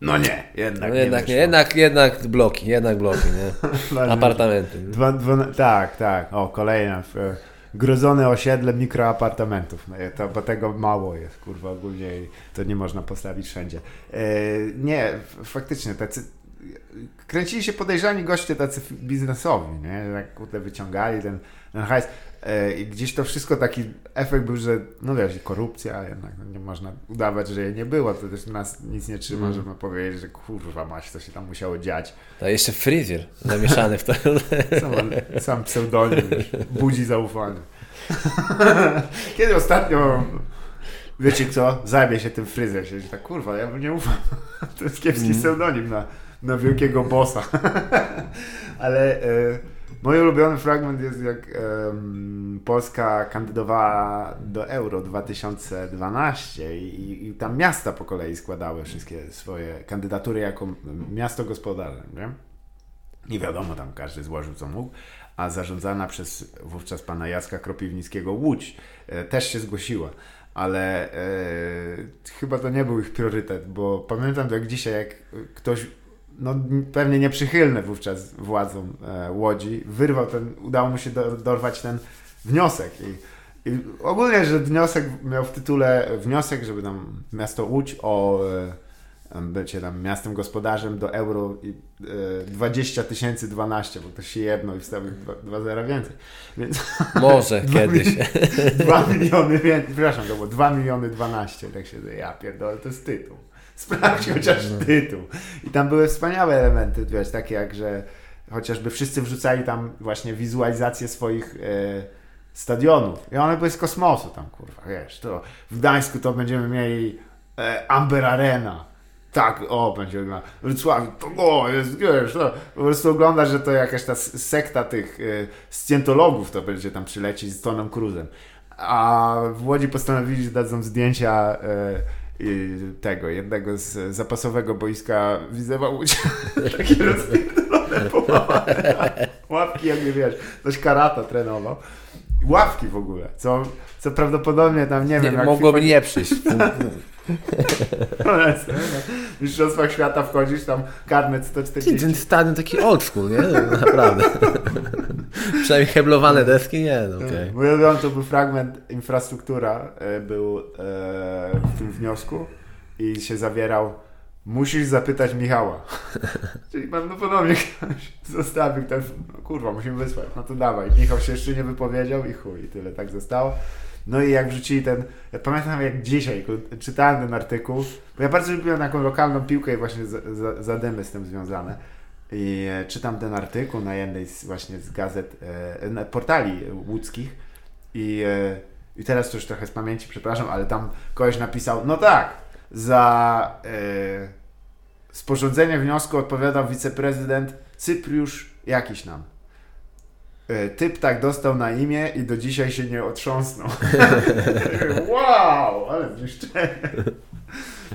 No nie, jednak no jednak nie, jednak, jednak bloki, jednak bloki, nie? Apartamenty. Dwa, dwa, tak, tak. O, kolejna. Grodzone osiedle mikroapartamentów. No, to, bo tego mało jest, kurwa, ogólnie to nie można postawić wszędzie. E, nie, faktycznie, tacy kręcili się podejrzani goście tacy biznesowi, nie? Kurde wyciągali ten, ten hajs. E, I gdzieś to wszystko taki efekt był, że no wiesz, korupcja jednak, no nie można udawać, że jej nie było, to też nas nic nie trzyma, Mm. żeby powiedzieć, że kurwa mać, co się tam musiało dziać. A jeszcze fryzjer zamieszany w to. Sam, sam pseudonim wiesz, budzi zaufanie. Kiedy ostatnio, wiecie co, zajmie się tym fryzjer, się tak kurwa, ja bym nie ufał. To jest kiepski Mm. pseudonim na, na wielkiego bossa. Ale e, mój ulubiony fragment jest jak em, Polska kandydowała do Euro 2012 i, i tam miasta po kolei składały wszystkie swoje kandydatury jako miasto gospodarne, nie? Nie wiadomo, tam każdy złożył co mógł, a zarządzana przez wówczas pana Jacka Kropiwnickiego Łódź e, też się zgłosiła. Ale e, chyba to nie był ich priorytet, bo pamiętam jak dzisiaj, jak ktoś no, pewnie nieprzychylny wówczas władzom e, Łodzi, wyrwał ten, udało mu się do, dorwać ten wniosek i, i ogólnie, że wniosek miał w tytule wniosek, żeby tam miasto Łódź o e, bycie tam miastem gospodarzem do euro i e, 20 tysięcy 12, bo to się jedno i wstawił dwa, dwa zera więcej. Więc Może kiedyś. 2 miliony więcej, przepraszam, to było 2 miliony 12, tak się ja pierdolę, to jest tytuł. Sprawdź chociaż tytuł. I tam były wspaniałe elementy, wiesz, takie jak, że chociażby wszyscy wrzucali tam właśnie wizualizację swoich e, stadionów. I one były z kosmosu tam, kurwa, wiesz, to w Gdańsku to będziemy mieli e, Amber Arena. Tak, o, będzie na Wrocławiu, to o, jest, wiesz, to, po prostu oglądasz, że to jakaś ta sekta tych e, scjentologów to będzie tam przylecieć z Tonem Cruzem. A w Łodzi postanowili, że dadzą zdjęcia e, tego, jednego z zapasowego boiska Widzewa Łódź. Takie rozpierdolone połamane. Łapki jakby, wiesz, coś karata trenował. Ławki w ogóle, co, co prawdopodobnie tam, nie, Nie, wiem, jak mogłoby FIFA nie przyjść. w Mistrzostwach Świata wchodzisz, tam karnet Ty, 140. ten stadion taki old school, nie? No, Naprawdę. Przynajmniej heblowane deski, nie, no okej. Mój ulubiony to był fragment infrastruktura, e, był e, w tym wniosku i się zawierał musisz zapytać Michała. Czyli prawdopodobnie ktoś zostawił ten, no kurwa, musimy wysłać, no to dawaj. Michał się jeszcze nie wypowiedział i chuj, tyle, tak zostało. No i jak wrzucili ten, ja pamiętam jak dzisiaj czytałem ten artykuł, bo ja bardzo lubiłem taką lokalną piłkę i właśnie za- za- zadymy z tym związane. I e, czytam ten artykuł na jednej z, właśnie z gazet, e, portali łódzkich i, e, i teraz to już trochę z pamięci, przepraszam, ale tam kogoś napisał, no tak, za e, sporządzenie wniosku odpowiadał wiceprezydent Cypriusz jakiś nam. E, Typ tak dostał na imię i do dzisiaj się nie otrząsnął. wow, ale zniszczenie.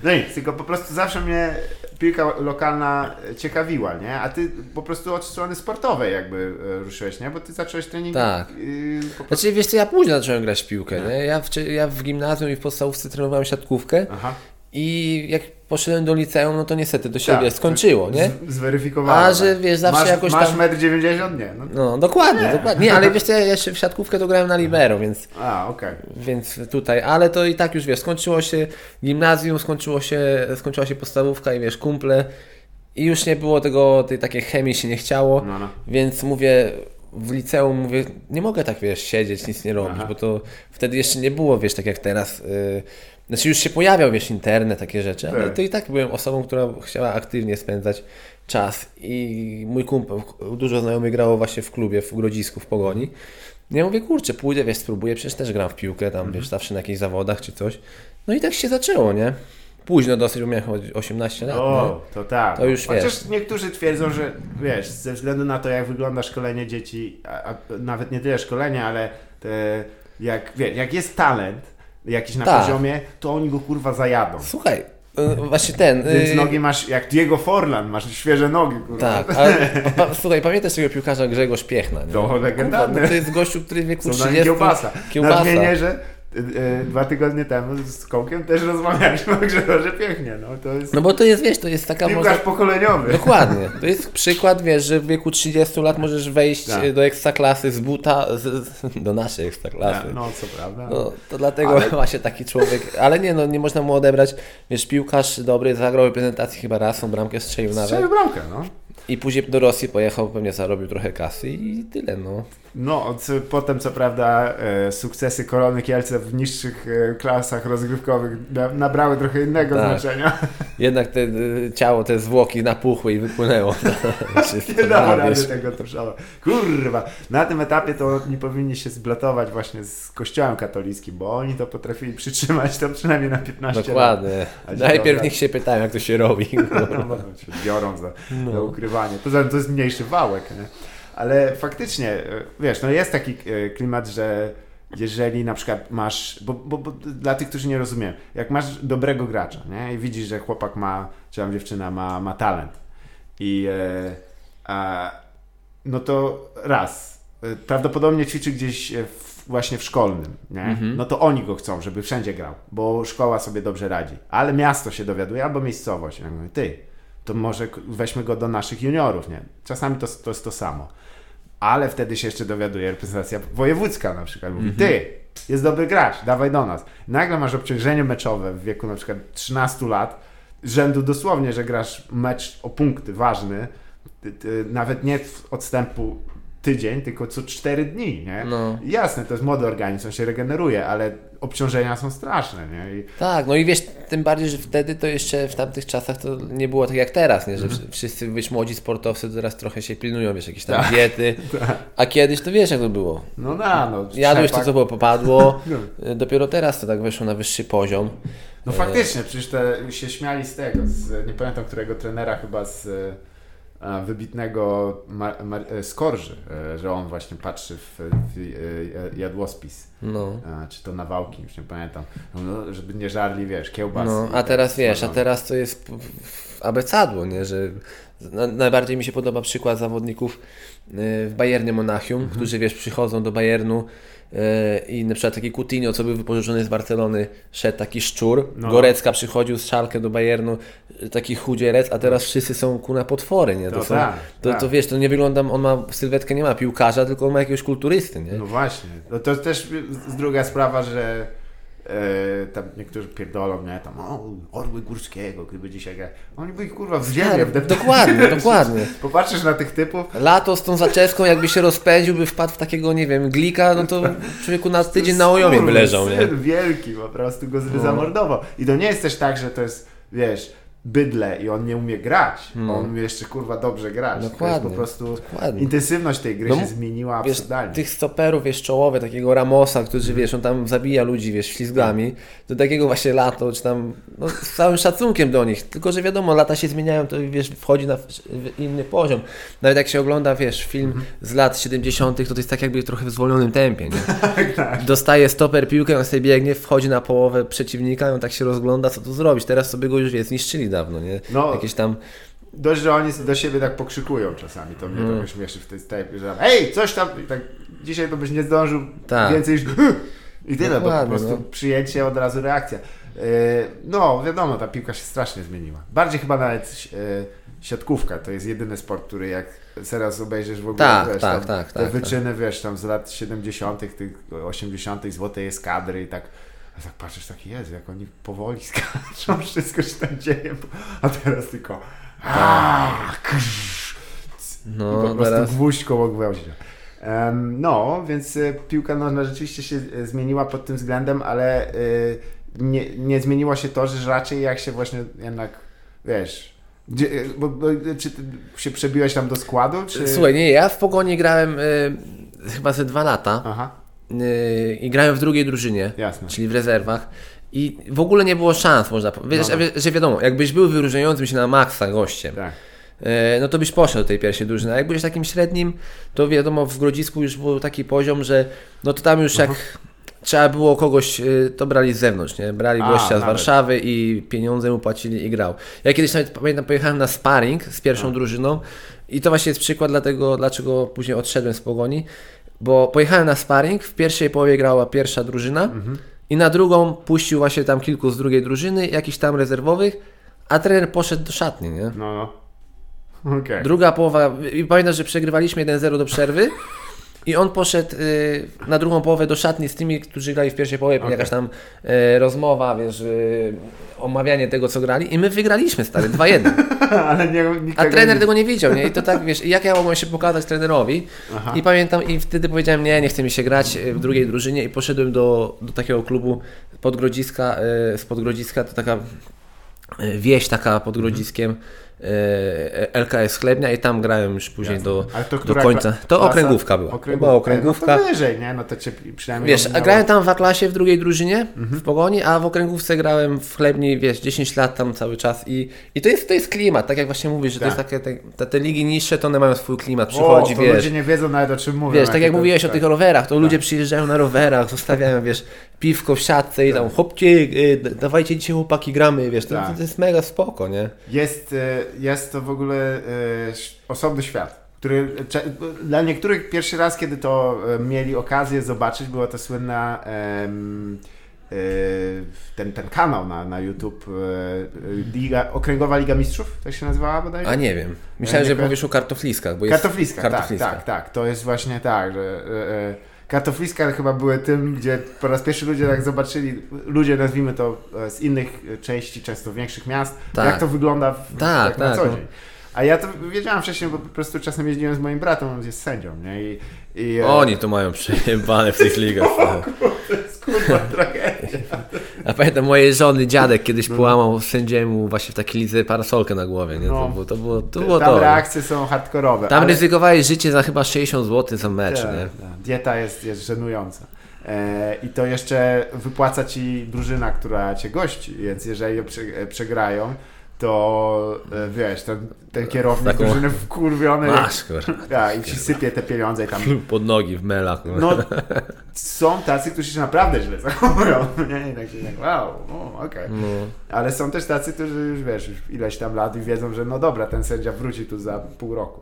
No nic, tylko po prostu zawsze mnie piłka lokalna ciekawiła, nie? A ty po prostu od strony sportowej jakby e, ruszyłeś, nie? Bo ty zacząłeś trening... Tak. y, po prostu... Znaczy, wiesz co, ja późno zacząłem grać w piłkę, nie? Ja w, ja w gimnazjum i w podstawówce trenowałem siatkówkę Aha. I jak poszedłem do liceum, no to niestety to się Tak, skończyło, nie? Zweryfikowałem. A, że wiesz, zawsze masz, jakoś masz tam- metr 90? Nie. No. No, dokładnie, dokładnie. Nie, ale wiesz ja jeszcze w siatkówkę to grałem na libero, więc, A, okej. więc tutaj, ale to i tak już wiesz, skończyło się gimnazjum, skończyło się, skończyła się podstawówka i wiesz, kumple i już nie było tego, tej takiej chemii się nie chciało, No, no. więc mówię, w liceum mówię, nie mogę tak wiesz, siedzieć, nic nie robić, Aha. bo to wtedy jeszcze nie było, wiesz, tak jak teraz, yy, znaczy już się pojawiał, wiesz, internet, takie rzeczy, ale Tak. to i tak byłem osobą, która chciała aktywnie spędzać czas i mój kumpel, dużo znajomych grało właśnie w klubie w Grodzisku, w Pogoni. Ja mówię, kurczę, pójdę, wiesz, spróbuję, przecież też gram w piłkę, tam, Mhm. wiesz, zawsze na jakichś zawodach czy coś. No i tak się zaczęło, nie? Późno dosyć, bo miałem chyba 18 lat, nie? O, to tak. To już Chociaż wiesz. niektórzy twierdzą, że wiesz, ze względu na to, jak wygląda szkolenie dzieci, a, a nawet nie tyle szkolenie, ale te, jak, wie, jak jest talent jakiś na Tak. poziomie, to oni go kurwa zajadą. Słuchaj, y, właśnie ten... Więc y, nogi masz, jak Diego Forlan, masz świeże nogi, kurwa. Tak, ale pa, słuchaj, pamiętasz tego piłkarza Grzegorz Piechna, nie? To legendarny. No to jest gościu, który w wieku Są 30... na kiełbasa. Kiełbasa. Nadmienię, że dwa tygodnie temu z Kołkiem też rozmawialiśmy o Grzegorze Piechnie. No, to jest No bo to jest, wiesz, to jest taka... piłkarz Można... pokoleniowy. Dokładnie. To jest przykład, wiesz, że w wieku 30 lat możesz wejść Tak. e, do ekstraklasy z buta, z, do naszej ekstraklasy. No, co prawda. No, to dlatego Ale- właśnie taki człowiek, ale nie no, nie można mu odebrać, wiesz, piłkarz dobry, zagrał reprezentacji chyba raz, tą bramkę strzelił nawet Strzelił bramkę, no. i później do Rosji pojechał, pewnie zarobił trochę kasy i tyle, no. No, co, potem co prawda e, sukcesy Korony Kielce w niższych e, klasach rozgrywkowych na, nabrały trochę innego Tak. znaczenia. Jednak te y, ciało, te zwłoki napuchły i wypłynęło. Czysto Nie dało rady tego Torszowa. Kurwa, na tym etapie to nie powinni się zblotować właśnie z kościołem katolickim, bo oni to potrafili przytrzymać to przynajmniej na 15 lat. Dokładnie. A ci Najpierw dobra. niech się pytają, jak to się robi. No, bo się biorą za, za ukrywanie. Poza tym to jest mniejszy wałek, nie? Ale faktycznie, e, wiesz, no jest taki e, klimat, że jeżeli na przykład masz, bo, bo, bo dla tych, którzy nie rozumieją, jak masz dobrego gracza, nie? I widzisz, że chłopak ma, czy tam dziewczyna ma, ma talent i e, a, no to raz, e, prawdopodobnie ćwiczy gdzieś w, właśnie w szkolnym, nie? No to oni go chcą, żeby wszędzie grał, bo szkoła sobie dobrze radzi. Ale miasto się dowiaduje, albo miejscowość. Ja mówię, ty, to może weźmy go do naszych juniorów, nie? Czasami to, to jest to samo. Ale wtedy się jeszcze dowiaduje reprezentacja wojewódzka na przykład. Mówi, ty, jest dobry gracz, dawaj do nas. Nagle masz obciążenie meczowe w wieku na przykład 13 lat, rzędu dosłownie, że grasz mecz o punkty ważny, nawet nie w odstępu tydzień, tylko co 4 dni, nie? No. Jasne, to jest młody organizm, on się regeneruje, ale obciążenia są straszne, nie? I Tak, no i wiesz, tym bardziej, że wtedy to jeszcze w tamtych czasach to nie było tak jak teraz, nie? że wsz- wszyscy wiesz, młodzi sportowcy to teraz trochę się pilnują, wiesz, jakieś tam Tak. diety, a kiedyś to wiesz jak to było. no na, no. Jadłeś to, co było popadło, No. y, dopiero teraz to tak weszło na wyższy poziom. No faktycznie, przecież te, się śmiali z tego, z, nie pamiętam którego trenera chyba z, wybitnego Mar- Mar- e, Skorży, e, że on właśnie patrzy w, w e, jadłospis. No. Czy to nawałki, już nie pamiętam. No, żeby nie żarli, wiesz, kiełbas. No, a teraz wiesz, a teraz to jest abecadło, nie? że na, najbardziej mi się podoba przykład zawodników w Bayernie Monachium, Mhm. którzy wiesz, przychodzą do Bayernu i na przykład taki Coutinho, co był wypożyczony z Barcelony, szedł taki szczur, No. Gorecka przychodził z szalkę do Bayernu, taki chudzielec, a teraz wszyscy są kuna potwory, nie? To, To są, tak, to, tak. to wiesz, to nie wygląda, on ma sylwetkę, nie ma piłkarza, tylko on ma jakiegoś kulturysty, nie? No właśnie. No to też z- druga sprawa, że e, tam niektórzy pierdolą, nie? Tam, o, Orły Górskiego, gdyby dzisiaj grał. Oni by ich kurwa w ziemię wdeptali. Dokładnie, dokładnie. Popatrzysz na tych typów, Lato z tą zaczeską, jakby się rozpędził, by wpadł w takiego, nie wiem, glika, no to człowieku na tydzień na ojomie by leżał, nie? Wielki, po prostu go No. zamordował. I to nie jest też tak, że to jest, wiesz, bydle i on nie umie grać. On umie jeszcze kurwa dobrze grać. Dokładnie, po prostu dokładnie. intensywność tej gry No się zmieniła Wiesz, absurdalnie. tych stoperów, wiesz, czołowe, takiego Ramosa, którzy, wiesz, on tam zabija ludzi, wiesz, ślizgami, do takiego właśnie lato, czy tam, no, z całym szacunkiem do nich, tylko, że wiadomo, lata się zmieniają, to, wiesz, wchodzi na inny poziom. Nawet jak się ogląda, wiesz, film z lat 70., to to jest tak jakby trochę w zwolnionym tempie, nie? Tak, Dostaje stoper piłkę, on sobie biegnie, wchodzi na połowę przeciwnika, on tak się rozgląda, co tu zrobić. Teraz sobie go już, wiesz, zniszczyli dawno, nie? No. Jakieś tam... Dość, że oni do siebie tak pokrzykują czasami, to mnie Mm. trochę śmieszy w tej stepie, że hej, coś tam, tak, dzisiaj to byś nie zdążył Tak. więcej niż i tyle, bo po prostu no. przyjęcie, od razu reakcja. Yy, No, wiadomo, ta piłka się strasznie zmieniła. Bardziej chyba nawet yy, siatkówka, to jest jedyny sport, który jak teraz obejrzysz w ogóle, Tak, wiesz, tak, tak, te tak, wyczyny, wiesz, tam z lat 70., tych 80., złotej eskadry i tak a tak patrzysz, taki Jezu, jak oni powoli skaczą, wszystko się tam dzieje, a teraz tylko aaa, krzyż, i No, po prostu teraz... gwóźdź koło gwoździa. No, więc e, piłka nożna rzeczywiście się e, zmieniła pod tym względem, ale e, nie, nie zmieniło się to, że raczej jak się właśnie jednak, wiesz, gdzie, bo, bo, czy ty się przebiłeś tam do składu, czy... Słuchaj, nie, ja w Pogoni grałem y, chyba ze dwa lata Aha, y, i grałem w drugiej drużynie, jasne. czyli w rezerwach. I w ogóle nie było szans, można powiedzieć, No. że, że wiadomo, jakbyś był wyróżniającym się na maksa gościem, Tak. e, no to byś poszedł do tej pierwszej drużyny. A jak byłeś takim średnim, to wiadomo, w Grodzisku już był taki poziom, że no to tam już jak trzeba było kogoś, e, to brali z zewnątrz, nie? Brali A, gościa z nawet. Warszawy i pieniądze mu płacili i grał. Ja kiedyś nawet pamiętam, pojechałem na sparring z pierwszą drużyną i to właśnie jest przykład dlatego, dlaczego później odszedłem z Pogoni, bo pojechałem na sparring, w pierwszej połowie grała pierwsza drużyna i na drugą puścił właśnie tam kilku z drugiej drużyny, jakichś tam rezerwowych, a trener poszedł do szatni, nie? No, no. Okej. Druga połowa, i pamiętam, że przegrywaliśmy 1-0 do przerwy i on poszedł y, na drugą połowę do szatni z tymi, którzy grali w pierwszej połowie, Okej. jakaś tam y, rozmowa, wiesz, y, omawianie tego, co grali i my wygraliśmy, stary, 2-1. Ale nie, A trener nie... tego nie widział, nie? I to tak, wiesz, i jak ja mogłem się pokazać trenerowi Aha. i pamiętam, i wtedy powiedziałem, nie, nie chce mi się grać y, w drugiej drużynie i poszedłem do, do takiego klubu Podgrodziska, y, z Podgrodziska, to taka y, wieś taka pod Grodziskiem, y, LKS Chlebnia i tam grałem już później Jasne. do, to do końca. To okręgówka była. To Okręgówka. była okręgówka. No to wyżej, nie? No to cię przynajmniej Wiesz, ominęło. grałem tam w A-klasie w drugiej drużynie, w Pogoni, a w okręgówce grałem w Chlebni, wiesz, 10 lat tam cały czas i, i to, jest, to jest klimat, tak jak właśnie mówisz, że to Tak. jest takie, te, te, ligi niższe, to one mają swój klimat, O, przychodzi, to wiesz, ludzie nie wiedzą nawet o czym mówią. wiesz, tak jak to- mówiłeś o tak. tych rowerach, to ludzie przyjeżdżają na rowerach, zostawiają, wiesz, piwko w siatce i tam, chłopcie, y, dawajcie dzisiaj chłopaki gramy, wiesz, to, Tak. to jest mega spoko, nie? Jest, e, jest to w ogóle e, ś- osobny świat, który dla niektórych pierwszy raz, kiedy to e, mieli okazję zobaczyć, była to słynna em, e, ten, ten kanał na, na YouTube e, Liga, Okręgowa Liga Mistrzów, tak się nazywała bodajże? A nie wiem, myślałem, nie że powiesz o kartofliskach, bo jest Kartofliska, kartofliska. tak, tak, tak. To jest właśnie tak, że e, e, kartofliska chyba były tym, gdzie po raz pierwszy ludzie tak zobaczyli, ludzie nazwijmy to e, z innych e, części, często większych miast, Tak. jak to wygląda w, Tak, tak, na co no. dzień. A ja to wiedziałem wcześniej, bo po prostu czasem jeździłem z moim bratem, on jest sędzią, nie? I, i, e, Oni to mają przejebane w tych ligach. To jest kurwa tragedia. A pamiętam mojej żony dziadek kiedyś połamał sędziemu właśnie w takiej lidze parasolkę na głowie, nie? No. To było to. Było, to, było Tam to. reakcje są hardkorowe. Tam ale- ryzykowałeś życie za chyba 60 zł za mecz, Tak, nie? tak. Dieta jest, jest żenująca. E, I to jeszcze wypłaca ci drużyna, która cię gości, więc jeżeli ją prze, przegrają, to e, wiesz, ten, ten kierownik Taką- drużyny wkurwiony Masz, kurwa. ja, i ci sypie te pieniądze i tam Pod nogi w melach. no, są tacy, którzy się naprawdę źle zachowują. Nie, I tak się tak, wow, okej. No. Ale są też tacy, którzy już wiesz, już ileś tam lat i wiedzą, że no dobra, ten sędzia wróci tu za pół roku.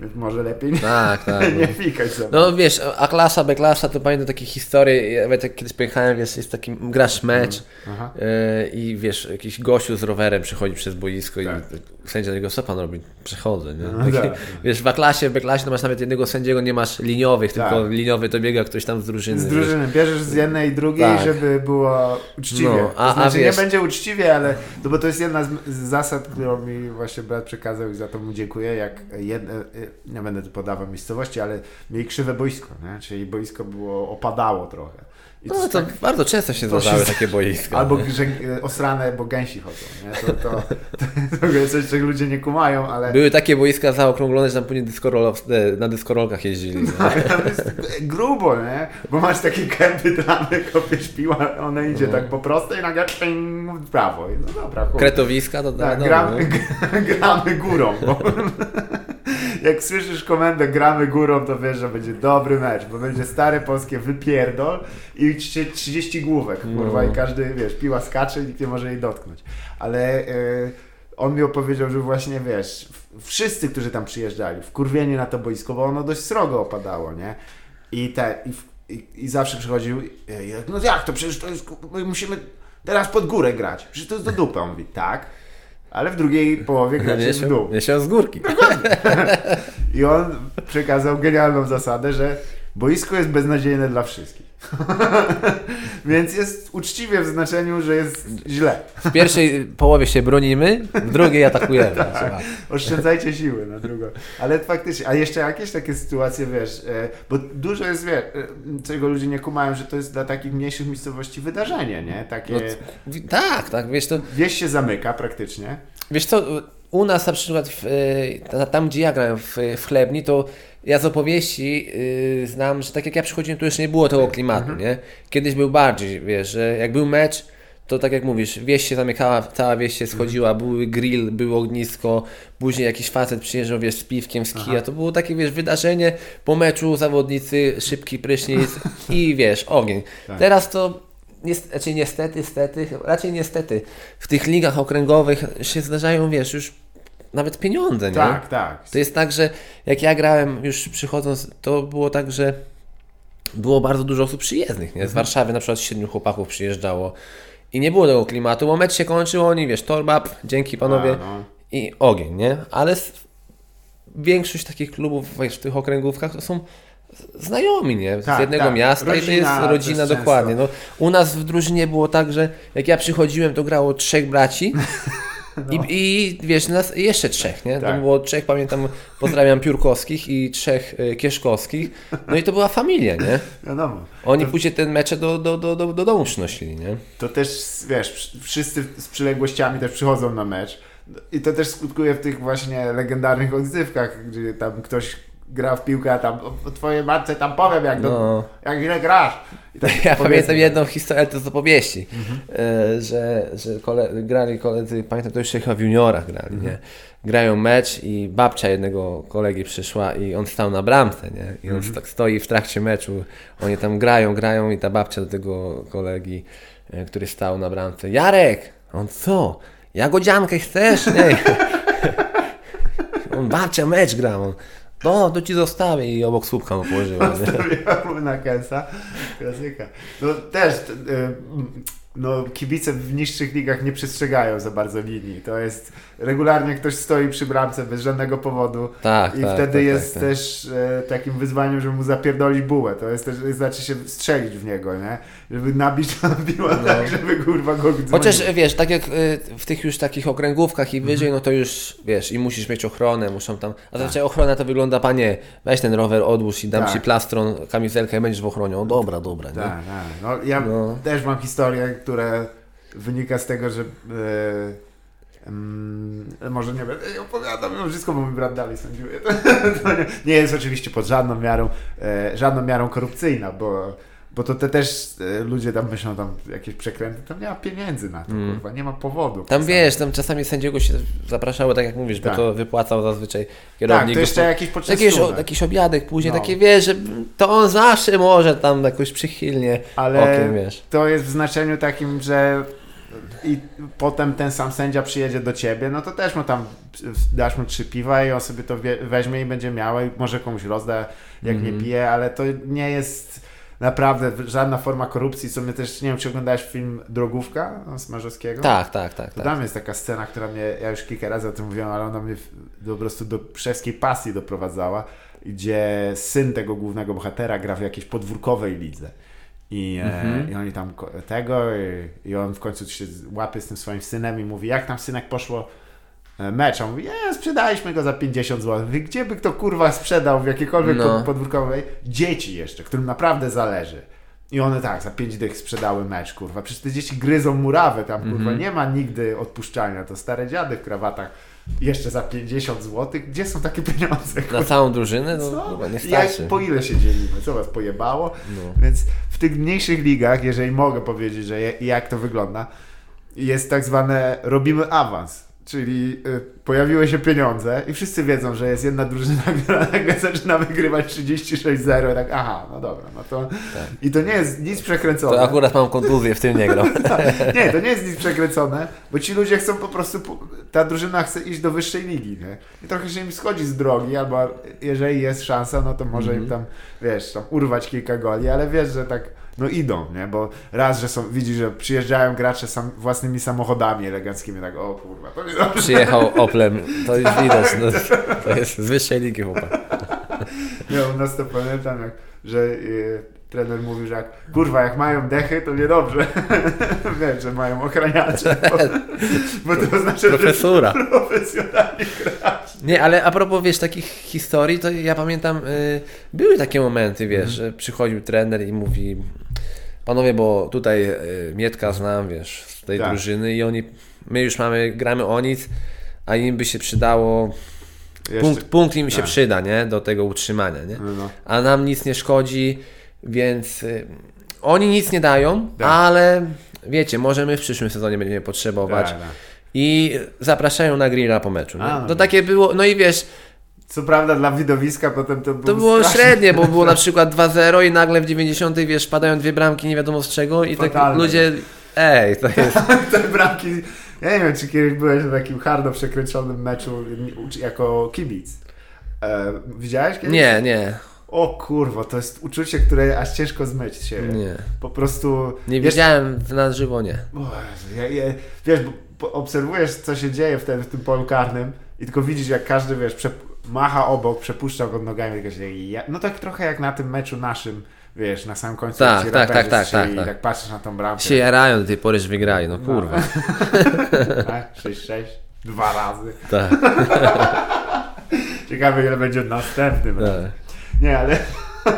Więc może lepiej nie, Tak, tak. nie fikać sobie. No wiesz, A klasa, B klasa, to pamiętam takie historie, nawet jak kiedyś pojechałem, wiesz, jest taki, grasz mecz Aha. e, i wiesz, jakiś gościu z rowerem przychodzi przez boisko Tak. i sędzia niego, co pan robi? Przechodzę, nie? No Taki, tak. Wiesz, w A-klasie, w B-klasie to masz nawet jednego sędziego, nie masz liniowych, Tak. tylko liniowy to biega ktoś tam z drużyny. Z wiesz. drużyny bierzesz z jednej i drugiej, Tak. żeby było uczciwie. No, a- to znaczy a wiesz- nie będzie uczciwie, ale no bo to jest jedna z, z zasad, którą mi właśnie brat przekazał i za to mu dziękuję, jak jedne, nie będę tu podawał miejscowości, ale mieli krzywe boisko, nie? czyli boisko było, opadało trochę. I No to tak- bardzo często się zdarzały się- takie boiska. Albo nie? że osrane, bo gęsi chodzą. Nie? To, to, to, to jest coś, czego ludzie nie kumają, ale Były takie boiska zaokrąglone, że tam później e, na dyskorolkach jeździli. jest grubo, nie? Bo masz takie kępy tramy, kopiesz piła, ona idzie No. tak po prostej i nagle ping, w prawo. No dobra, chuj. Kretowiska to Tak, no, gramy, no. gramy górą. Bo jak słyszysz komendę gramy górą, to wiesz, że będzie dobry mecz, bo będzie stare polskie wypierdol i ci- 30 główek, kurwa, No. i każdy, wiesz, piła skacze i nikt nie może jej dotknąć. Ale y, on mi opowiedział, że właśnie, wiesz, wszyscy, którzy tam przyjeżdżali, wkurwieni na to boisko, bo ono dość srogo opadało, nie? I, te, i, i, i zawsze przychodził, no jak to, przecież to jest, my musimy teraz pod górę grać, przecież to jest do dupy. On mówi, tak, ale w drugiej połowie gracie Nie w dół. się, się z górki. I on przekazał genialną zasadę, że boisko jest beznadziejne dla wszystkich. Więc jest uczciwie w znaczeniu, że jest źle. W pierwszej połowie się bronimy, w drugiej atakujemy. Słuchaj. Oszczędzajcie siły na drugą. Ale faktycznie, a jeszcze jakieś takie sytuacje, wiesz, e, bo dużo jest, wiesz, e, czego ludzie nie kumają, że to jest dla takich mniejszych miejscowości wydarzenie, nie? Takie, No, tak, tak, wiesz to, wieś się zamyka praktycznie. wiesz co, u nas na przykład w, e, tam gdzie ja grałem w, w Chlebni, to ja z opowieści y, znam, że tak jak ja przychodziłem, to już nie było tego klimatu, nie? Kiedyś był bardziej, wiesz, że jak był mecz, to tak jak mówisz, wieś się zamykała, cała wieś się schodziła, były grill, było ognisko, później jakiś facet przyjeżdżał, wiesz, z piwkiem z kija, to było takie, wiesz, wydarzenie, po meczu zawodnicy, szybki prysznic i wiesz, ogień. Tak. Teraz to Niest, znaczy niestety, stety, raczej niestety, w tych ligach okręgowych się zdarzają, wiesz, już nawet pieniądze, nie? Tak, tak. To jest tak, że jak ja grałem już przychodząc, to było tak, że było bardzo dużo osób przyjezdnych, nie? Z Warszawy na przykład siedmiu chłopaków przyjeżdżało i nie było tego klimatu, bo mecz się kończył, oni, wiesz, torbap, dzięki panowie A, no. i ogień, nie? Ale większość takich klubów wiesz, w tych okręgówkach to są znajomi, nie? Z Tak, jednego tak. miasta i to jest Rodzina rodzina też dokładnie. No, u nas w drużynie było tak, że jak ja przychodziłem, to grało trzech braci i, i wiesz, nas jeszcze trzech, nie? To No. Tak. było trzech, pamiętam, pozdrawiam Piórkowskich i trzech y, Kieszkowskich. No i to była familia, nie? Wiadomo. Oni później ten mecze do, do, do, do, do domu przynosili, nie? to też, wiesz, wszyscy z przyległościami też przychodzą na mecz. I to też skutkuje w tych właśnie legendarnych odzywkach, gdzie tam ktoś gra w piłkę, a tam o, twojej matce tam powiem, jak, do, No. jak źle grasz. Tak Ja pamiętam jedną historię, to z opowieści, e, że, że kole, grali koledzy, pamiętam to jeszcze chyba w juniorach grali, nie? Grają mecz i babcia jednego kolegi przyszła i on stał na bramce, nie? I on tak stoi w trakcie meczu, oni tam grają, grają i ta babcia do tego kolegi, e, który stał na bramce, Jarek! On co? Jagodziankę chcesz? Nie. On babcia mecz gra, on no, to ci zostawię i obok słupka mu położyła. Nie? Stawiamy na Kensa. Klasyka. No też, y, no kibice w niższych ligach nie przestrzegają za bardzo linii. To jest, regularnie ktoś stoi przy bramce bez żadnego powodu. Tak, I tak, wtedy tak, jest tak, tak. też e, takim wyzwaniem, żeby mu zapierdolić bułę. To jest też, znaczy się strzelić w niego, nie? Żeby nabić tam piła tak, żeby kurwa go dzwonił. No. Chociaż wiesz, tak jak y, w tych już takich okręgówkach i wyżej, no to już wiesz, i musisz mieć ochronę, muszą tam. A zazwyczaj ochrona to wygląda, panie, weź ten rower, odłóż i dam Tak. ci plastron, kamizelkę i będziesz w ochronie. O dobra, dobra, nie? Tak, tak. No, ja No. też mam historię, która wynika z tego, że e, mm, może nie będę jej opowiadał mimo wszystko, bo mój brat dalej. To, to nie, nie jest oczywiście pod żadną miarą, e, żadną miarą korupcyjna, bo, bo to te też e, ludzie tam myślą, tam jakieś przekręty, tam nie ma pieniędzy na to, kurwa, nie ma powodu. Mm. Tam czasami. wiesz, tam czasami sędziego się zapraszało, tak jak mówisz, Tak. bo to wypłacał zazwyczaj Tak, kierownik. to jeszcze jakiś poczęstunek. jakiś obiadek później, No. takie wiesz, że to on zawsze może tam jakoś przychylnie Ale okiem, wiesz. to jest w znaczeniu takim, że i potem ten sam sędzia przyjedzie do ciebie, no to też mu tam dasz mu trzy piwa i on sobie to weźmie i będzie miał i może komuś rozda, jak Mhm. nie pije, ale to nie jest naprawdę żadna forma korupcji, co mnie też, nie wiem, czy oglądałeś film Drogówka no, Smarzowskiego? Tak, tak, tak. To tak. tam jest taka scena, która mnie, ja już kilka razy o tym mówiłem, ale ona mnie po prostu do przeskiej pasji doprowadzała, gdzie syn tego głównego bohatera gra w jakiejś podwórkowej lidze. I, Mhm. e, I oni tam tego, i, i on w końcu się łapie z tym swoim synem i mówi, jak tam synek poszło mecz? On mówi, nie, sprzedaliśmy go za 50 zł. Mówi, Gdzie by kto kurwa sprzedał w jakiejkolwiek No. podwórkowej? Dzieci jeszcze, którym naprawdę zależy. I one tak, za 5 dych sprzedały mecz, kurwa. Przecież te dzieci gryzą murawę tam, kurwa. Mhm. Nie ma nigdy odpuszczania. To stare dziady w krawatach jeszcze za 50 zł. Gdzie są takie pieniądze? Na całą drużynę? No Co? chyba nie Jak, po ile się dzielimy? Co was pojebało? No. Więc w tych mniejszych ligach, jeżeli mogę powiedzieć, że jak to wygląda, jest tak zwane robimy awans. Czyli y, pojawiły się pieniądze i wszyscy wiedzą, że jest jedna drużyna, która nagle zaczyna wygrywać 36-0 i tak, aha, no dobra, no to... I to nie jest nic przekręcone. To akurat mam kontuzję, w tym nie grał. Nie, to nie jest nic przekręcone, bo ci ludzie chcą po prostu, ta drużyna chce iść do wyższej ligi, nie? I trochę się im schodzi z drogi, albo jeżeli jest szansa, no to może im tam, wiesz, tam urwać kilka goli, ale wiesz, że tak, no idą, nie? Bo raz, że są, widzisz, że przyjeżdżają gracze sam, własnymi samochodami eleganckimi, tak, o kurwa, to nie dobrze. Przyjechał To już widać, no, to jest z wyższej ligi chłopak. Ja u nas to pamiętam, jak, że y, trener mówił, że jak, kurwa, jak mają dechy, to niedobrze. Wiesz, że mają ochraniacze, bo, bo to oznacza, że Profesura. profesjonalni gracze. Nie, ale a propos, wiesz, takich historii, to ja pamiętam, y, były takie momenty, wiesz, że przychodził trener i mówi, panowie, bo tutaj y, Mietka znam, wiesz, z tej Tak. drużyny i oni, my już mamy, gramy o nic, a im by się przydało, Jeszcze- punkt, punkt im się tak. przyda, nie, do tego utrzymania, nie, No, no. a nam nic nie szkodzi, więc y, oni nic nie dają, Tak. ale wiecie, może my w przyszłym sezonie będziemy potrzebować. Tak, tak. I zapraszają na grilla po meczu. A, no to takie było, no i wiesz, Co prawda dla widowiska potem to, to był było średnie, bo było na przykład 2-0 i nagle w 90 wiesz, padają dwie bramki nie wiadomo z czego i tak Fatalne. ludzie, ej, to jest, Te bramki... Ja nie wiem, czy kiedyś byłeś na takim hardo przekręconym meczu jako kibic. E, widziałeś kiedyś? nie, nie, O kurwa, to jest uczucie, które aż ciężko zmyć siebie. nie, Po prostu... nie Wiesz- widziałem na żywo, nie. Jezu, ja, ja, wiesz, obserwujesz, co się dzieje wtedy w tym polu karnym i tylko widzisz, jak każdy, wiesz, macha obok, przepuszcza go nogami. tylko się- Ja, no tak trochę jak na tym meczu naszym, wiesz, na samym końcu. Tak, jak tak, raperzy tak, tak, tak, I tak. tak patrzysz na tą bramkę. Się jarają do tej pory, że wygrali, no kurwa. Tak, 6-6, dwa razy. Tak, Ciekawe, ile będzie następnym razem. tak. Nie, ale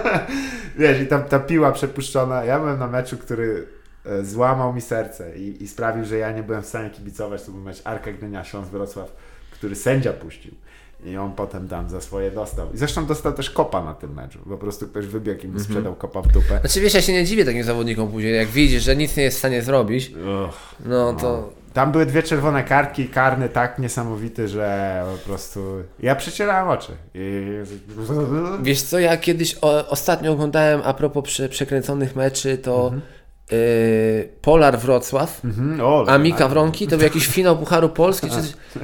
wiesz, i ta, ta piła przepuszczona. Ja byłem na meczu, który e, złamał mi serce i, i sprawił, że ja nie byłem w stanie kibicować. To był mecz Arka Gdynia Śląsk Wrocław, który sędzia puścił. I on potem tam za swoje dostał. I zresztą dostał też kopa na tym meczu. Po prostu ktoś wybiegł i mu sprzedał kopa w dupę. Znaczy wiesz, ja się nie dziwię takim zawodnikom później, jak widzisz, że nic nie jest w stanie zrobić, Uch. no to Tam były dwie czerwone kartki, karny tak niesamowity, że po prostu ja przecierałem oczy. I... Wiesz co, ja kiedyś o, ostatnio oglądałem a propos prze, przekręconych meczy, to y, Polar Wrocław, Mhm, o, a Mika Wronki, to był jakiś finał Pucharu Polski, czy.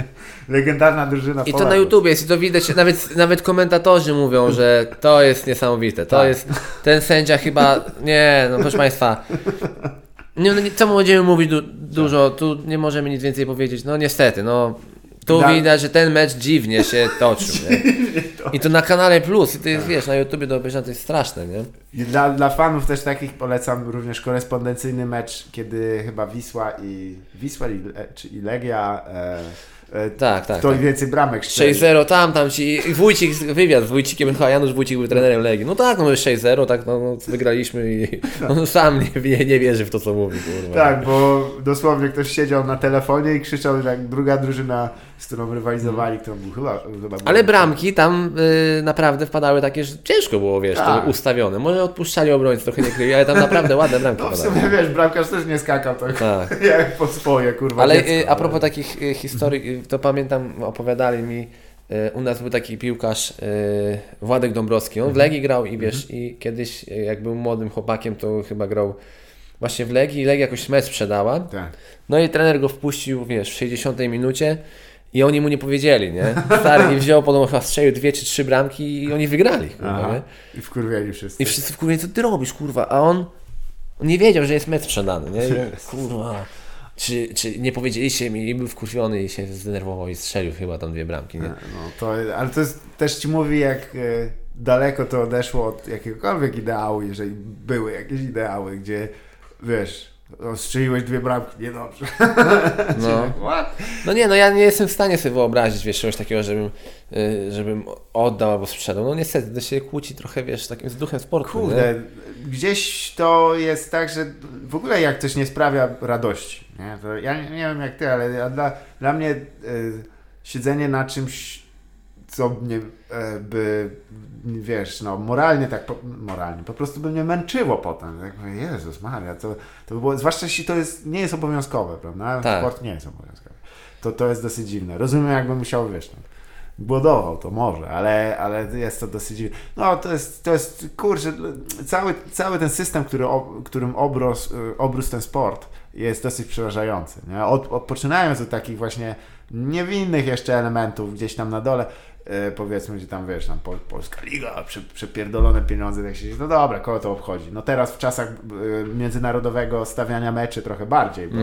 Legendarna drużyna I to Polaków. na YouTubie jest i to widać, nawet, nawet komentatorzy mówią, że to jest niesamowite, to Tak. jest, ten sędzia chyba, nie, no proszę Państwa, nie, no, co będziemy mówić du, dużo, tu nie możemy nic więcej powiedzieć, no niestety, no tu Da- widać, że ten mecz dziwnie się toczył, nie? I to na kanale Plus, i to jest, wiesz, na YouTubie do obejrzenia to jest straszne, nie? I Dla, dla fanów też takich polecam również korespondencyjny mecz, kiedy chyba Wisła i Wisła i, czy i Legia e, Tak, tak. to tak. więcej bramek strzeli. 6-0 tam, tam ci. Wójcik, wywiad z Wójcikiem, chyba Janusz Wójcik był trenerem Legii. No tak, no my 6-0, tak, no, no wygraliśmy i on sam nie, nie wierzy w to, co mówi, kurwa. Tak, bo dosłownie ktoś siedział na telefonie i krzyczał, że jak druga drużyna z którą rywalizowali, którą był chyba... chyba Ale bramki tam y, naprawdę wpadały takie, że ciężko było, wiesz, Tak. to ustawione. Może odpuszczali obrońcy, trochę nie kryli, ale tam naprawdę ładne bramki No w padały. sumie wiesz, bramkarz też nie skakał tak Tak. jak po swoje, kurwa. Ale dziecko, y, a propos takich y, historii, to pamiętam, opowiadali mi, y, u nas był taki piłkarz y, Władek Dąbrowski, on w Legii grał i wiesz, i kiedyś jak był młodym chłopakiem, to chyba grał właśnie w Legii i Legia jakoś mecz sprzedała. Tak. No i trener go wpuścił, wiesz, w 60 minucie i oni mu nie powiedzieli, nie? Stary i wziął, podobno chyba strzelił dwie czy trzy bramki i oni wygrali, kurwa, nie? I wkurwiali wszyscy. I wszyscy wkurwieni, co ty robisz, kurwa? A on, on nie wiedział, że jest mecz sprzedany, nie? I kurwa, czy, czy nie powiedzieliście mi był wkurwiony i się zdenerwował i strzelił chyba tam dwie bramki, nie? No, to, ale to jest, też ci mówi, jak e, daleko to odeszło od jakiegokolwiek ideału, jeżeli były jakieś ideały, gdzie wiesz, no, strzeliłeś dwie bramki, niedobrze. No. No nie, no ja nie jestem w stanie sobie wyobrazić, wiesz, czegoś takiego, żebym, y, żebym oddał albo sprzedał. No niestety, to się kłóci trochę, wiesz, takim z duchem sportu, nie? Kurde, gdzieś to jest tak, że w ogóle jak coś nie sprawia radości, nie? To ja nie, nie wiem jak ty, ale dla, dla mnie e, siedzenie na czymś, co mnie e, by, wiesz, no moralnie tak, po, moralnie, po prostu by mnie męczyło potem. Tak mówię, Jezus Maria, to, to by było, zwłaszcza jeśli to jest, nie jest obowiązkowe, prawda? Tak. Sport nie jest obowiązkowy. To, to jest dosyć dziwne. Rozumiem, jakbym musiał, wiesz, no, głodował, to może, ale, ale jest to dosyć dziwne. No to jest, to jest kurczę, cały, cały ten system, który, którym obrósł, y, obrósł ten sport jest dosyć przerażający. Nie? Od, od, poczynając od takich właśnie niewinnych jeszcze elementów gdzieś tam na dole, powiedzmy, gdzie tam wiesz, tam Pol, Polska Liga, prze, przepierdolone pieniądze, tak się no dobra, kogo to obchodzi. No teraz w czasach y, międzynarodowego stawiania meczy trochę bardziej, bo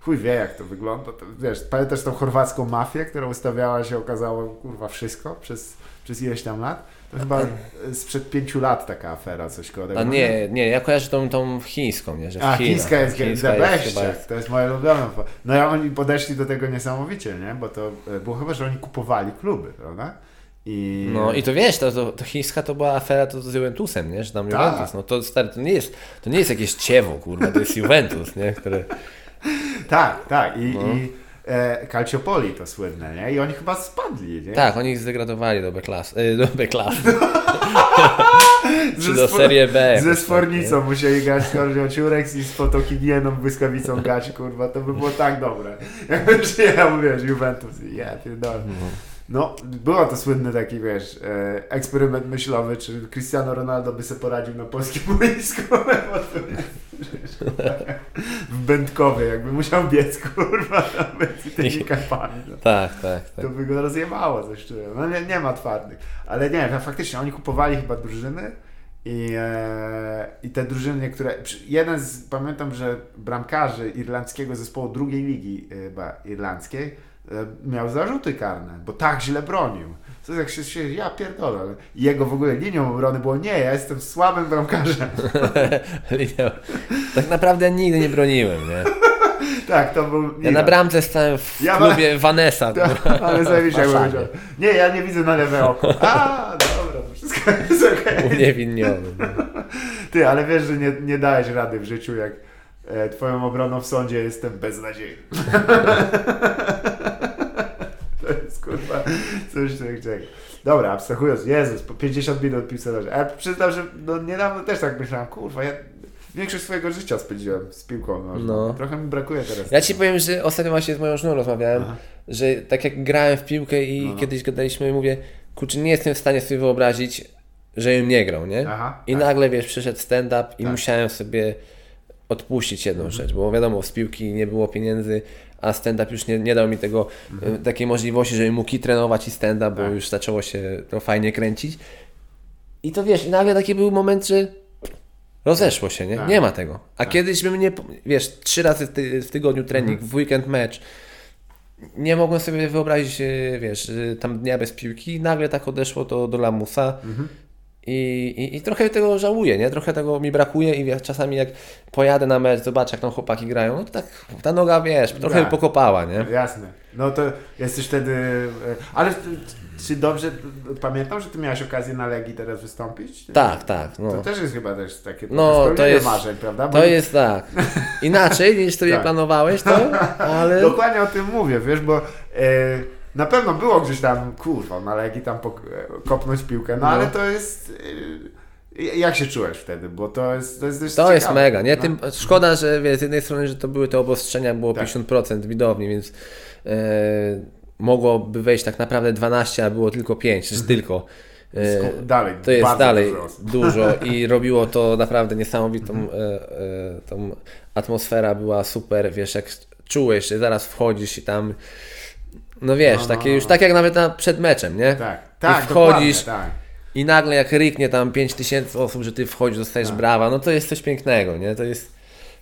chuj wie jak to wygląda. To, wiesz, pamiętasz tą chorwacką mafię, która ustawiała się, okazało kurwa wszystko przez, przez ileś tam lat? To chyba sprzed pięciu lat taka afera, coś koło tego. A nie, nie, ja kojarzę tą, tą chińską, nie? Że A, chińska jest, chińska the jest best, jest- to jest moje ulubione. No i oni podeszli do tego niesamowicie, nie? Bo to e, było chyba, że oni kupowali kluby, prawda? I... No i to wiesz, to, to, to chińska to była afera to z Juventusem, nie? Że tam Tak. Juventus, no to stary, to nie jest, to nie jest jakieś ciewo, kurwa, to jest Juventus, nie? Które... Tak, tak. I, No. i e, Calciopoli to słynne, nie? I oni chyba spadli, nie? Tak, oni zdegradowali do B-klas, y, do B-klas, czy do Serie B. Ze jakoś tak, Sfornicą musieli grać Kordziociurek i z fotokigieną, błyskawicą grać, kurwa, to by było tak dobre. Jakby przyjechał, wiesz, Juventus i ja pierdolę. No, było to słynny taki, wiesz, e, eksperyment myślowy, czy Cristiano Ronaldo by sobie poradził na polskim boisku. w Będkowie, jakby musiał biec, kurwa, między tymi karpami. No. Tak, tak, tak. To by go rozjebało, coś czuję. No nie, nie ma twardych. Ale nie, no, faktycznie oni kupowali chyba drużyny i, e, i te drużyny, które... Jeden z, pamiętam, że bramkarzy irlandzkiego zespołu drugiej ligi e, chyba irlandzkiej e, miał zarzuty karne, bo tak źle bronił. To jak się, się ja pierdolę. ale Jego w ogóle linią obrony było nie, ja jestem słabym bramkarzem. Tak naprawdę nigdy nie broniłem, nie? tak, to był... Ja na bramce stałem w Ja- klubie Vanessa. Tak, ale zajebiście jak Warszawie. powiedział. Nie, ja nie widzę na lewe oko. A, dobra, to wszystko jest okej. Uniewinniony. nie? Ty, ale wiesz, że nie, nie dałeś rady w życiu, jak e, twoją obroną w sądzie jestem beznadziejny. Kurwa coś czego. Dobra, abstrahując, Jezus, po 50 minut piłce A ja przyznam, że no, niedawno też tak myślałem, kurwa, ja większość swojego życia spędziłem z piłką nożną. No. Trochę mi brakuje teraz. Ja ci powiem, że ostatnio właśnie z moją żoną rozmawiałem, Aha. że tak jak grałem w piłkę i No, no. kiedyś gadaliśmy i mówię, kurczę, nie jestem w stanie sobie wyobrazić, że ją nie grał, nie? Aha, I tak. nagle, wiesz, przyszedł stand-up i Tak. musiałem sobie odpuścić jedną Mhm. rzecz, bo wiadomo, z piłki nie było pieniędzy, a stand-up już nie, nie dał mi tego, Mhm. e, takiej możliwości, żebym mógł i trenować i stand-up, bo Tak. już zaczęło się to fajnie kręcić. I to wiesz, i nagle taki był moment, że rozeszło się, nie? Tak. Nie ma tego. A Tak. kiedyś bym nie, wiesz, trzy razy w, ty, w tygodniu trening, Mhm. w weekend mecz, nie mogłem sobie wyobrazić, e, wiesz, e, tam dnia bez piłki i nagle tak odeszło to do lamusa. Mhm. I, i, I trochę tego żałuję, nie? Trochę tego mi brakuje i czasami jak pojadę na mecz, zobaczę jak tam chłopaki grają, no to tak ta noga, wiesz, trochę Tak. pokopała, nie? Jasne. No to jesteś wtedy... e, Ale ty- czy dobrze pamiętam, że ty miałeś okazję na Legii teraz wystąpić? Tak, tak, To no. też jest chyba też takie No, to jest- marzeń, prawda? Bo To jest tak. Inaczej niż sobie Tak. planowałeś to, ale... Dokładnie o tym mówię, wiesz, bo e, na pewno było gdzieś tam, kurwa, na Legii tam kopnąć piłkę, no, No. ale to jest... y, Jak się czułeś wtedy? Bo to jest To jest, To jest mega, nie? no. Tym, szkoda, że wie, z jednej strony, że to były te obostrzenia, było Tak. 50% widowni, więc e, mogłoby wejść tak naprawdę 12, a było tylko 5, czy tylko. E, dalej, to jest dalej dużo dużo i robiło to naprawdę niesamowitą e, e, tą atmosfera była super, wiesz, jak czułeś, że zaraz wchodzisz i tam no wiesz, No, no, takie no. już tak jak nawet na, przed meczem, nie? Tak, tak, wchodzisz, dokładnie, tak. I nagle jak ryknie tam 5000 osób, że ty wchodzisz, dostajesz Tak. brawa, no to jest coś pięknego, nie? To jest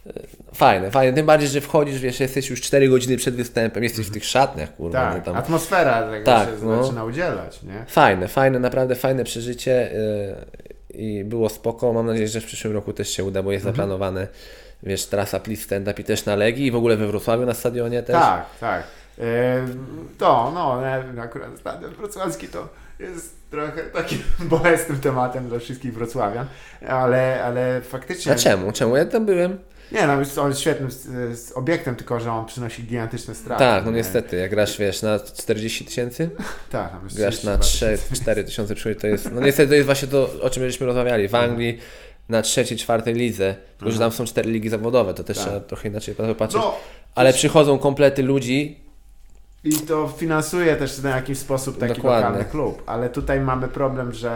e, fajne, fajne. Tym bardziej, że wchodzisz, wiesz, jesteś już 4 godziny przed występem, jesteś w tych szatniach, kurwa, nie? Tak, Tam... atmosfera tego Tak, się no. zaczyna udzielać, nie? Fajne, fajne, naprawdę fajne przeżycie yy, i było spoko. Mam nadzieję, że w przyszłym roku też się uda, bo Mhm. jest zaplanowane, wiesz, trasa Please Stand Up i też na Legii i w ogóle we Wrocławiu na stadionie też. Tak, tak. E, To, no, akurat stadion wrocławski to jest trochę takim bolesnym tematem dla wszystkich wrocławian, ale, ale faktycznie... A czemu? Czemu? Ja tam byłem. Nie, no jest, on jest świetnym z, obiektem, tylko że on przynosi gigantyczne straty. Tak, no nie? niestety, jak grasz, wiesz, na 40 tysięcy, Tak, jest grasz na 32 3-4 tysiące przychodzi, to jest, no niestety to jest właśnie to, o czym żeśmy rozmawiali. W Anglii na trzeciej, czwartej lidze, że tam są cztery ligi zawodowe, to też. Tak. trzeba trochę inaczej patrzeć. No, Ale przychodzą komplety ludzi, I to finansuje też w jakiś sposób taki Dokładnie. lokalny klub. Ale tutaj mamy problem, że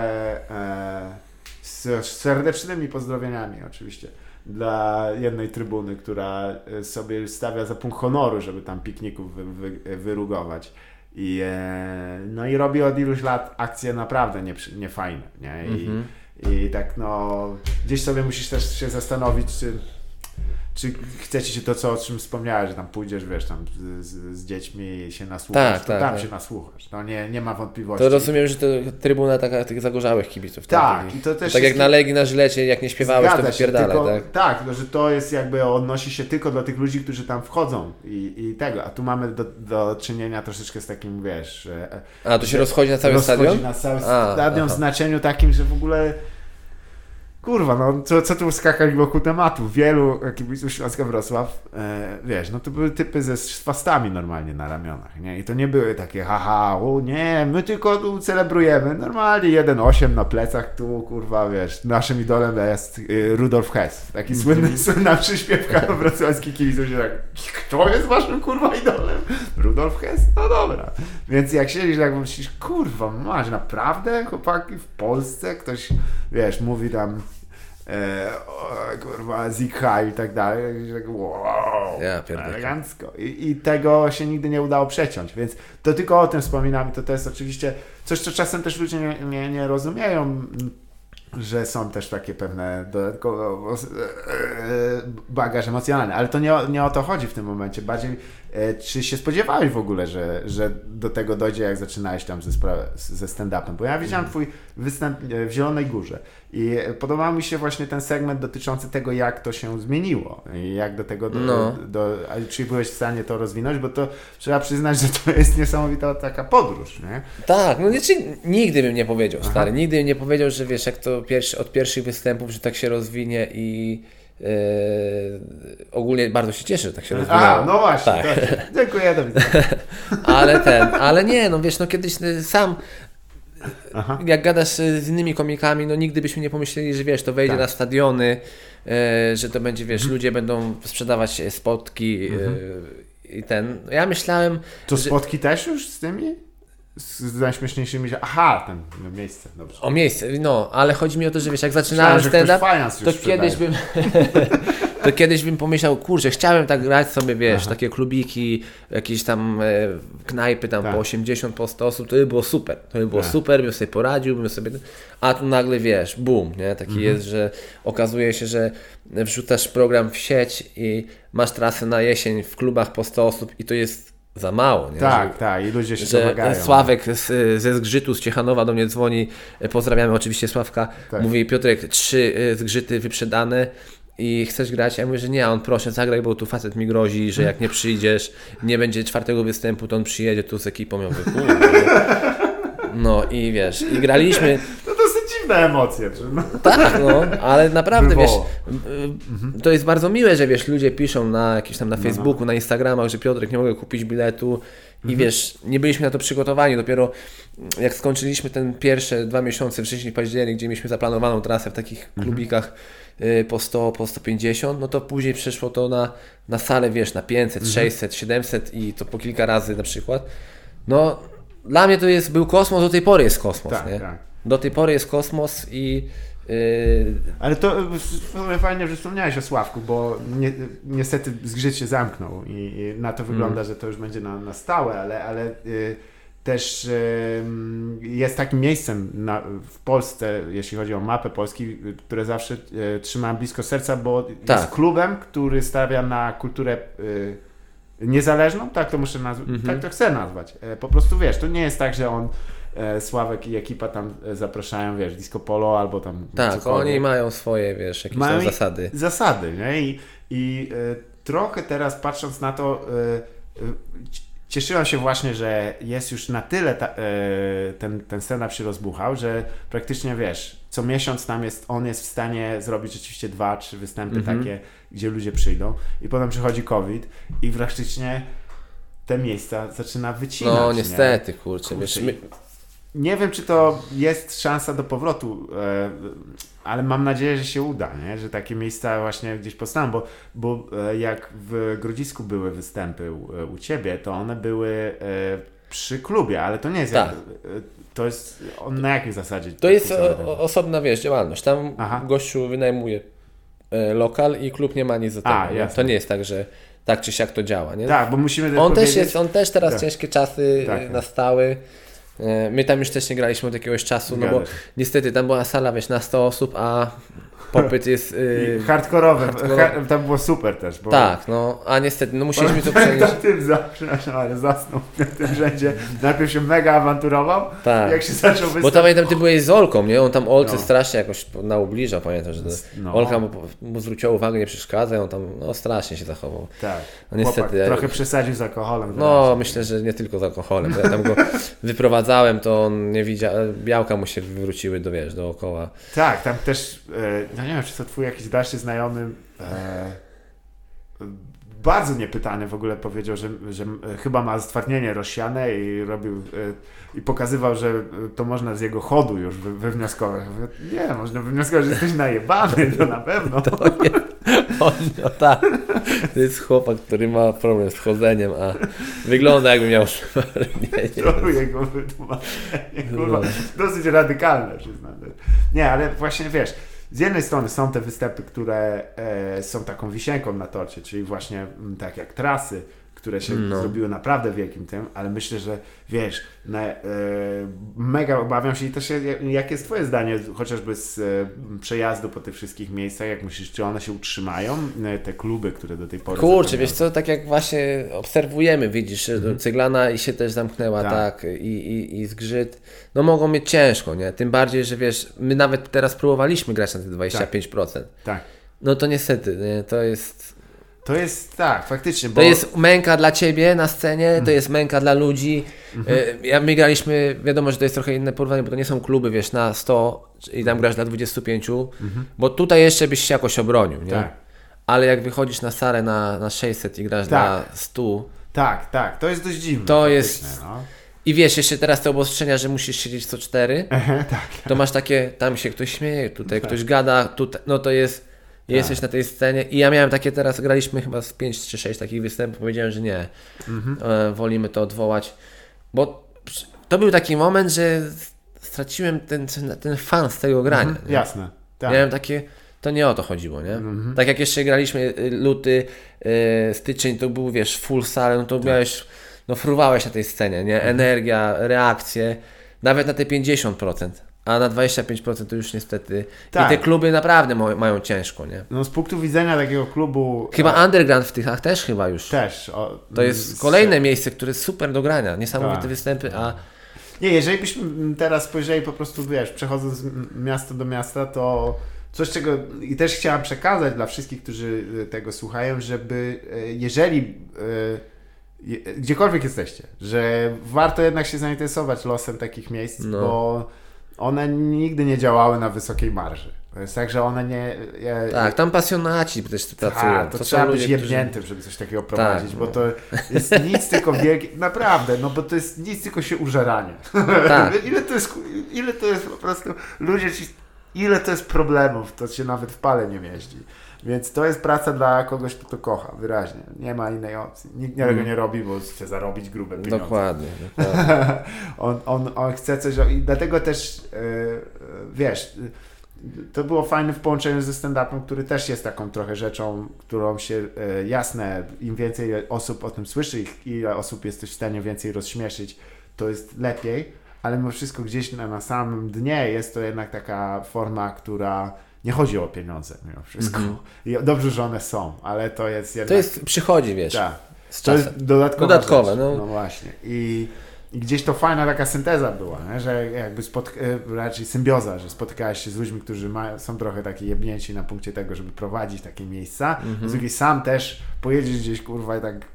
e, z serdecznymi pozdrowieniami oczywiście dla jednej trybuny, która e, sobie stawia za punkt honoru, żeby tam pikników wy, wy, wyrugować. I, e, no i robi od iluś lat akcje naprawdę niefajne. Nie? I, Mhm. I tak no, gdzieś sobie musisz też się zastanowić, czy, czy chcecie się to, co, o czym wspomniałeś, że tam pójdziesz, wiesz, tam z, z, dziećmi się nasłuchasz, Tak, to tak, tam tak. się nasłuchasz. No nie, nie ma wątpliwości. to rozumiem, że to trybuna taka tych zagorzałych kibiców. Tak, takich. i to też tak jak na Legii na Żylecie, jak nie śpiewałeś, to wypierdalaj, tylko, tak? tak, tylko że to jest jakby odnosi się tylko do tych ludzi, którzy tam wchodzą i, i tego, a tu mamy do, do czynienia troszeczkę z takim, wiesz... A, to się rozchodzi na cały rozchodzi stadion? na cały A, stadion w znaczeniu takim, że w ogóle kurwa, no co, co tu skakać wokół tematu? Wielu kibiców Śląska Wrocław, e, wiesz, no to były typy ze swastami normalnie na ramionach, nie? I to nie były takie haha, o nie, my tylko tu celebrujemy, normalnie 1-8 na plecach, tu kurwa, wiesz, naszym idolem jest y, Rudolf Hess, taki słynny, słynna przyśpiewka wrocławskich kibiców, się tak, kto jest waszym kurwa idolem? Rudolf Hess? No dobra. Więc jak siedzisz, tak myślisz, kurwa, masz naprawdę chłopaki w Polsce? Ktoś, wiesz, mówi tam e, o, kurwa, Zikha i tak dalej. I tak, wow, Ja elegancko. I, I tego się nigdy nie udało przeciąć, więc to tylko o tym wspominam to, to jest oczywiście coś, co czasem też ludzie nie, nie, nie rozumieją, że są też takie pewne dodatkowe bagaż emocjonalny, ale to nie, o- nie o to chodzi w tym momencie. Bardziej, e, czy się spodziewałeś w ogóle, że, że do tego dojdzie, jak zaczynałeś tam ze, ze stand-upem? Bo ja widziałem twój występ e, w Zielonej Górze i podobał mi się właśnie ten segment dotyczący tego, jak to się zmieniło i jak do tego, do, No. do, czy byłeś w stanie to rozwinąć, bo to trzeba przyznać, że to jest niesamowita taka podróż, nie? Tak, no nie, czy, nigdy bym nie powiedział, Aha. stary. Nigdy bym nie powiedział, że wiesz, jak to pierwszy, od pierwszych występów, że tak się rozwinie i e, ogólnie bardzo się cieszę, że tak się rozwinęło. A, no właśnie, Tak. tak. dziękuję, do widzenia. Ale ten, ale nie, no wiesz, no kiedyś e, sam Aha. jak gadasz e, z innymi komikami, no nigdy byśmy nie pomyśleli, że wiesz, to wejdzie Tak. na stadiony, e, że to będzie, wiesz, ludzie będą sprzedawać spotki e, i ten. Ja myślałem, To że- spotki też już z tymi? Z, najśmieszniejszymi, że aha, ten no, miejsce, dobrze. o miejsce, no, ale chodzi mi o to, że wiesz, jak zaczynałem stand-up, to kiedyś bym to kiedyś bym pomyślał, kurczę, chciałem tak grać sobie, wiesz, Aha. takie klubiki, jakieś tam e, knajpy tam Tak. po 80, po 100 osób, to by było super, to by było Tak. super, bym sobie poradził, bym sobie, a tu nagle, wiesz, boom, nie, taki Mhm. jest, że okazuje się, że wrzucasz program w sieć i masz trasę na jesień w klubach po 100 osób i to jest za mało, nie, Tak, że, tak, i ludzie się że domagają. Sławek z, ze Zgrzytu, z Ciechanowa do mnie dzwoni, pozdrawiamy oczywiście Sławka, Tak. mówi Piotrek, trzy y, Zgrzyty wyprzedane i chcesz grać? Ja mówię, że nie, a on proszę zagraj, bo tu facet mi grozi, że jak nie przyjdziesz, nie będzie czwartego występu, to on przyjedzie tu z ekipą, ja mówię. No i wiesz, i graliśmy, To dziwne emocje. No. Tak, no, ale naprawdę, wiesz, to jest bardzo miłe, że wiesz, ludzie piszą na jakieś tam na Facebooku, na Instagramach, że Piotrek, nie mogę kupić biletu i wiesz, nie byliśmy na to przygotowani, dopiero jak skończyliśmy ten pierwsze dwa miesiące, wrzesień, październik, gdzie mieliśmy zaplanowaną trasę w takich klubikach y, po 100, po 150, no to później przeszło to na, na salę, wiesz, na 500, 600, 700 i to po kilka razy na przykład. No, dla mnie to jest, był kosmos, do tej pory jest kosmos, Tak, nie? tak. Do tej pory jest kosmos i yy, Ale to fajnie, że wspomniałeś o Sławku, bo ni niestety zgrzyt się zamknął i, i na to wygląda, Mhm. że to już będzie na, na stałe, ale, ale y, też y, jest takim miejscem na, w Polsce, jeśli chodzi o mapę Polski, które zawsze y, trzymam blisko serca, bo Tak. jest klubem, który stawia na kulturę y, niezależną, tak to muszę nazwać, Mhm. tak to chcę nazwać. E, Po prostu wiesz, to nie jest tak, że on Sławek i ekipa tam e, zapraszają, wiesz, disco polo albo tam tak, cokolwiek oni mają swoje, wiesz, jakieś Mają zasady. zasady, nie? I, i e, trochę teraz patrząc na to, e, e, c- cieszyłem się właśnie, że jest już na tyle ta, e, ten, ten stand-up się rozbuchał, że praktycznie wiesz, co miesiąc tam jest, on jest w stanie zrobić rzeczywiście dwa, trzy występy Mhm. takie, gdzie ludzie przyjdą i potem przychodzi COVID i praktycznie te miejsca zaczyna wycinać. No nie? niestety, kurczę, Kurczę, wiesz, my, Nie wiem, czy to jest szansa do powrotu, e, ale mam nadzieję, że się uda, nie? że takie miejsca właśnie gdzieś powstaną, bo, bo e, jak w Grodzisku były występy u, e, u Ciebie, to one były przy klubie, ale to nie jest... Tak. Jak, to jest... On na jakiej zasadzie? to jest o, osobna, wiesz, działalność. Tam Aha. gościu wynajmuje lokal i klub nie ma nic do tego. A. To nie jest tak, że tak czy siak to działa, nie? Tak, bo musimy On też jest, on też teraz Tak. ciężkie czasy Tak, e, tak. E, My tam już też nie graliśmy od jakiegoś czasu, no bo niestety tam była sala, wiesz, na 100 osób, a popyt jest... I y, hardkorowe, hardkorowe. Har- to było super też, bo... Tak, no, a niestety, no musieliśmy to Pamiętam przenieść. tym za, przepraszam, ale zasnął w tym rzędzie. Najpierw się mega awanturował, Tak. jak się zaczął Bo występ... tam pamiętam, ty byłeś z Olką, nie? On tam Olce No. strasznie jakoś na ubliża, pamiętam, że to, No. Olka mu, mu zwróciła uwagę, nie przeszkadza, on tam no, strasznie się zachował. Tak. No niestety, Chłopak ja- trochę przesadził z alkoholem. No, wyraźnie. myślę, że nie tylko z alkoholem. bo Ja tam go wyprowadzałem, to on nie widział, białka mu się wywróciły do, wiesz, dookoła. Tak, tam też, e, no nie wiem, czy to twój jakiś dalszy znajomy, e, bardzo niepytany w ogóle powiedział, że, że chyba ma stwardnienie rozsiane i robił, e, i pokazywał, że to można z jego chodu już wy, wywnioskować. Nie, można wywnioskować, że jesteś najebany, to na pewno. On, no tak, to jest chłopak, który ma problem z chodzeniem, a wygląda jakby miał. To jego wytłumaczenie, kurwa, No. dosyć radykalne przyznam. Nie, ale właśnie wiesz, z jednej strony są te występy, które e, są taką wisienką na torcie, czyli właśnie m, tak jak trasy, które się No. zrobiły naprawdę wielkim tym, ale myślę, że wiesz, na, e, mega obawiam się i też jak- jakie jest twoje zdanie chociażby z e, przejazdu po tych wszystkich miejscach, jak myślisz, czy one się utrzymają, e, te kluby, które do tej pory Kurczę, zapełniały? wiesz co, tak jak właśnie obserwujemy, widzisz, że Ceglana i się też zamknęła, Tak. tak, i, i, i zgrzyt, no mogą mieć ciężko, nie? Tym bardziej, że wiesz, my nawet teraz próbowaliśmy grać na te 25%. Tak. No to niestety, nie? to jest... To jest tak, faktycznie, bo To jest męka dla ciebie na scenie, to jest męka dla ludzi. E, Ja, my graliśmy, wiadomo, że to jest trochę inne porównanie, bo to nie są kluby, wiesz, na 100 i tam grasz dla 25, bo tutaj jeszcze byś się jakoś obronił, nie? Tak. Ale jak wychodzisz na salę na, na 600 i grasz Tak. dla 100 Tak, tak, to jest dość dziwne. To jest- No. i wiesz, jeszcze teraz te obostrzenia, że musisz siedzieć co 4, tak. to masz takie, tam się ktoś śmieje, tutaj ktoś gada, tutaj, no to jest, jesteś na tej scenie i ja miałem takie teraz, graliśmy chyba z 5 czy 6 takich występów, powiedziałem, że nie, e, wolimy to odwołać, bo to był taki moment, że straciłem ten, ten, fan z tego grania. nie? Jasne. Tak. Miałem takie, to nie o to chodziło, nie? Tak jak jeszcze graliśmy y, luty, y, styczeń, to był, wiesz, full sale, no to miałeś, no fruwałeś na tej scenie, nie? Energia, reakcje, nawet na te 50%, a na 25% to już niestety. Tak. I te kluby naprawdę mo- mają ciężko, nie? No z punktu widzenia takiego klubu Chyba underground w tych też chyba już. też. O, To jest z- kolejne miejsce, które jest super do grania, niesamowite Tak. występy, a Nie, jeżeli byśmy teraz spojrzeli po prostu, wiesz, przechodząc z miasta do miasta, to coś, czego i też chciałam przekazać dla wszystkich, którzy y, tego słuchają, żeby e, jeżeli e, je- gdziekolwiek jesteście, że warto jednak się zainteresować losem takich miejsc, No. bo one nigdy nie działały na wysokiej marży. To jest tak, że one nie... Je, Tak, tam pasjonaci też pracują. tak, to są trzeba być ludzie, którzy- jebniętym, żeby coś takiego prowadzić, Tak, bo no. to jest nic tylko wielkie, naprawdę, no bo to jest nic tylko się użeranie. Tak. ile, to jest, ile to jest po prostu, ludzie ci, ile to jest problemów, to się nawet w pale nie mieści. Więc to jest praca dla kogoś, kto to kocha, wyraźnie. Nie ma innej opcji. Nikt tego nie robi, bo chce zarobić grube pieniądze. Dokładnie, dokładnie. on, on, on chce coś i dlatego też e, wiesz, to było fajne w połączeniu ze stand-upem, który też jest taką trochę rzeczą, którą się e, jasne, im więcej osób o tym słyszy, ile osób jesteś w stanie więcej rozśmieszyć, to jest lepiej, ale mimo wszystko gdzieś na, na samym dnie jest to jednak taka forma, która nie chodzi o pieniądze mimo wszystko. I dobrze, że one są, ale to jest jednak... To jest, przychodzi, wiesz, tak. z To jest czasem. dodatkowa Dodatkowe, no. no. właśnie. I, I gdzieś to fajna taka synteza była, nie? że jakby spotk- e, raczej symbioza, że spotykałeś się z ludźmi, którzy mają, są trochę takie jebnięci na punkcie tego, żeby prowadzić takie miejsca. Mhm. Z drugiej sam też pojedziesz gdzieś kurwa i tak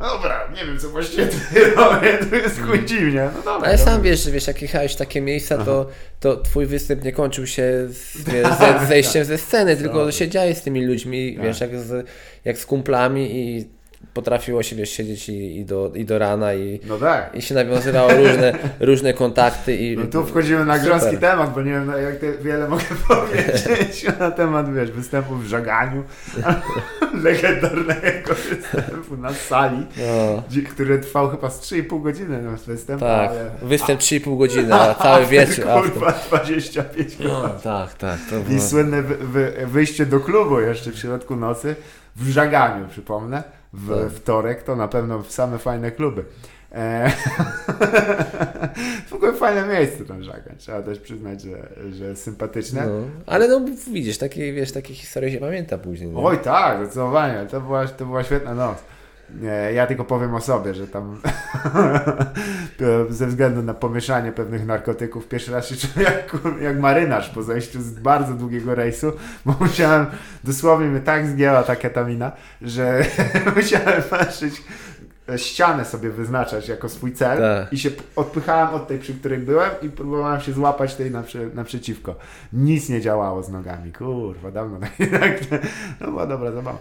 dobra, nie wiem co właściwie tutaj robię, to jest chuj dziwnie. No dobra, Ale sam dobra. wiesz, wiesz, jak jechałeś w takie miejsca, to, to twój występ nie kończył się z, wiesz, ze, zejściem ze sceny, tylko Tak. siedziałeś z tymi ludźmi, Tak. wiesz, jak z, jak z kumplami i potrafiło się, wiesz, siedzieć i, i, do, i do rana i, No tak. i się nawiązywało różne, różne kontakty i... No tu wchodzimy na Super. temat, bo nie wiem jak te, wiele mogę powiedzieć na temat, wiesz, występu w żaganiu, legendarnego występu na sali, No, który trwał chyba z 3,5 godziny no, występ, tak, ale... występ 3,5 godziny, a cały wieczór. Kurwa, 25 No, godzin. tak, tak. To I było... słynne wy, wy, wyjście do klubu jeszcze w środku nocy, w żaganiu, przypomnę, w Tak. wtorek, to na pewno same fajne kluby. E, w ogóle fajne miejsce tam żagań, trzeba też przyznać, że, że sympatyczne. No, ale no widzisz, takie, wiesz, takie historie się pamięta później. Nie? Oj tak, zdecydowanie, to była, to była świetna noc. Nie, ja tylko powiem o sobie, że tam ze względu na pomieszanie pewnych narkotyków pierwszy raz się czułem jak, jak marynarz po zejściu z bardzo długiego rejsu, bo musiałem, dosłownie mnie tak zgięła ta ketamina, że musiałem patrzeć, ścianę sobie wyznaczać jako swój cel Tak. i się odpychałem od tej, przy której byłem i próbowałem się złapać tej naprzy, naprzeciwko. Nic nie działało z nogami, kurwa, dawno tak, tak no była dobra zabawa.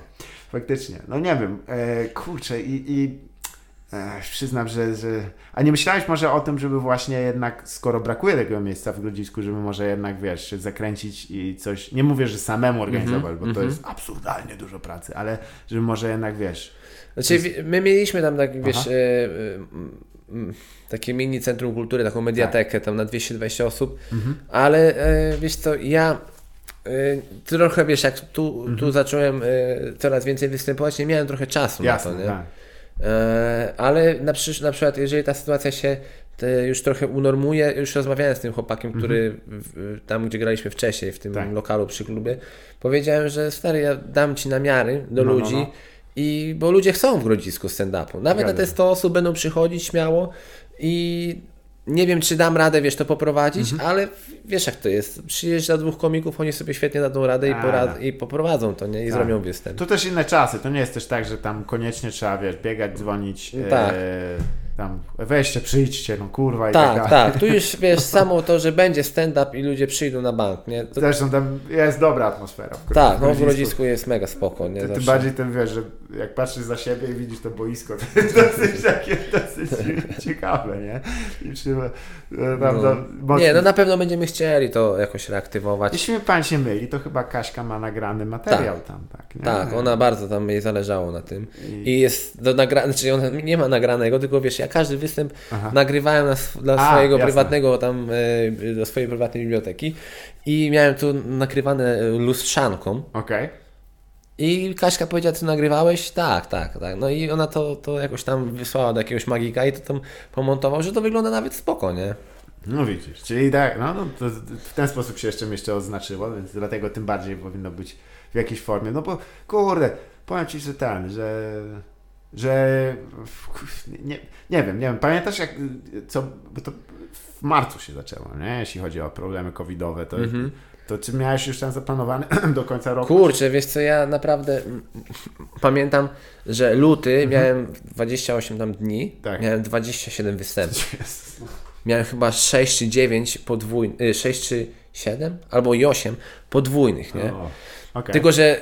Faktycznie, no nie wiem, e, kurczę i, i e, przyznam, że, że... A nie myślałeś może o tym, żeby właśnie jednak, skoro brakuje tego miejsca w Grodzisku, żeby może jednak, wiesz, zakręcić i coś, nie mówię, że samemu organizować, bo to mhm. jest absurdalnie dużo pracy, ale żeby może jednak, wiesz, Znaczy, wi- my mieliśmy tam tak, wiesz, e, takie mini centrum kultury, taką mediatekę tam na 220 osób, Mhm. ale e, wiesz co, ja trochę, wiesz, jak tu, Mhm. tu zacząłem e, coraz więcej występować, nie miałem trochę czasu jasne, na to, nie? tak. E, ale na, przysz- na przykład, jeżeli ta sytuacja się już trochę unormuje, już rozmawiałem z tym chłopakiem, który w, tam, gdzie graliśmy wcześniej, w tym Mhm. Tak. lokalu przy klubie, powiedziałem, że stary, ja dam ci namiary do No, no, ludzi, no. i bo ludzie chcą w Grodzisku stand-upu. Nawet Zgadza na te się. 100 osób będą przychodzić śmiało i nie wiem, czy dam radę, wiesz, to poprowadzić, Mhm. ale wiesz jak to jest. Przyjeżdża dwóch komików, oni sobie świetnie dadzą radę i, porad- i poprowadzą to, nie? I Tak. zrobią występ. To też inne czasy, to nie jest też tak, że tam koniecznie trzeba, wiesz, biegać, dzwonić, Tak. e, tam weźcie, przyjdźcie, no kurwa i tak, Tak, dalej. tak. Tu już wiesz, samo to, że będzie stand-up i ludzie przyjdą na bank, nie? To, Zresztą tam jest dobra atmosfera. W tak, no w. Grodzisku jest mega spoko, nie? Ty, tym bardziej ten wiesz, że jak patrzysz za siebie i widzisz to boisko, to jest dosyć takie dosyć ciekawe, nie? I czy, e, tam, No. mocno- Nie, no na pewno będziemy chcieli to jakoś reaktywować. Jeśli pan się myli, to chyba Kaśka ma nagrany materiał tam, tak? Nie? Tak, ona bardzo tam jej zależało na tym. I- I jest do nagrania, znaczy ona nie ma nagranego, tylko wiesz, ja każdy występ Aha. nagrywałem na, sw- dla A, swojego jasne. prywatnego tam, e, do swojej prywatnej biblioteki i miałem tu nakrywane e, lustrzanką Okej. I Kaśka powiedziała, ty nagrywałeś? Tak, tak, tak. No i ona to, to jakoś tam wysłała do jakiegoś magika i to tam pomontował, że to wygląda nawet spoko, nie? No widzisz, czyli tak, no, no to w ten sposób się jeszcze jeszcze odznaczyło, więc dlatego tym bardziej powinno być w jakiejś formie. No bo kurde, powiem ci, że ten, że że nie, nie wiem, nie wiem, pamiętasz jak co, bo to w marcu się zaczęło, nie? Jeśli chodzi o problemy covidowe, to, Mhm. to czy miałeś już ten zaplanowany do końca roku? Kurczę, wiesz co, ja naprawdę pamiętam, że luty miałem 28 tam dni, Mhm. Tak. miałem 27 występów. Jezus. miałem chyba 6 czy 9 podwójnych, 6 czy 7 albo i 8 podwójnych, nie? O, okej. Tylko, że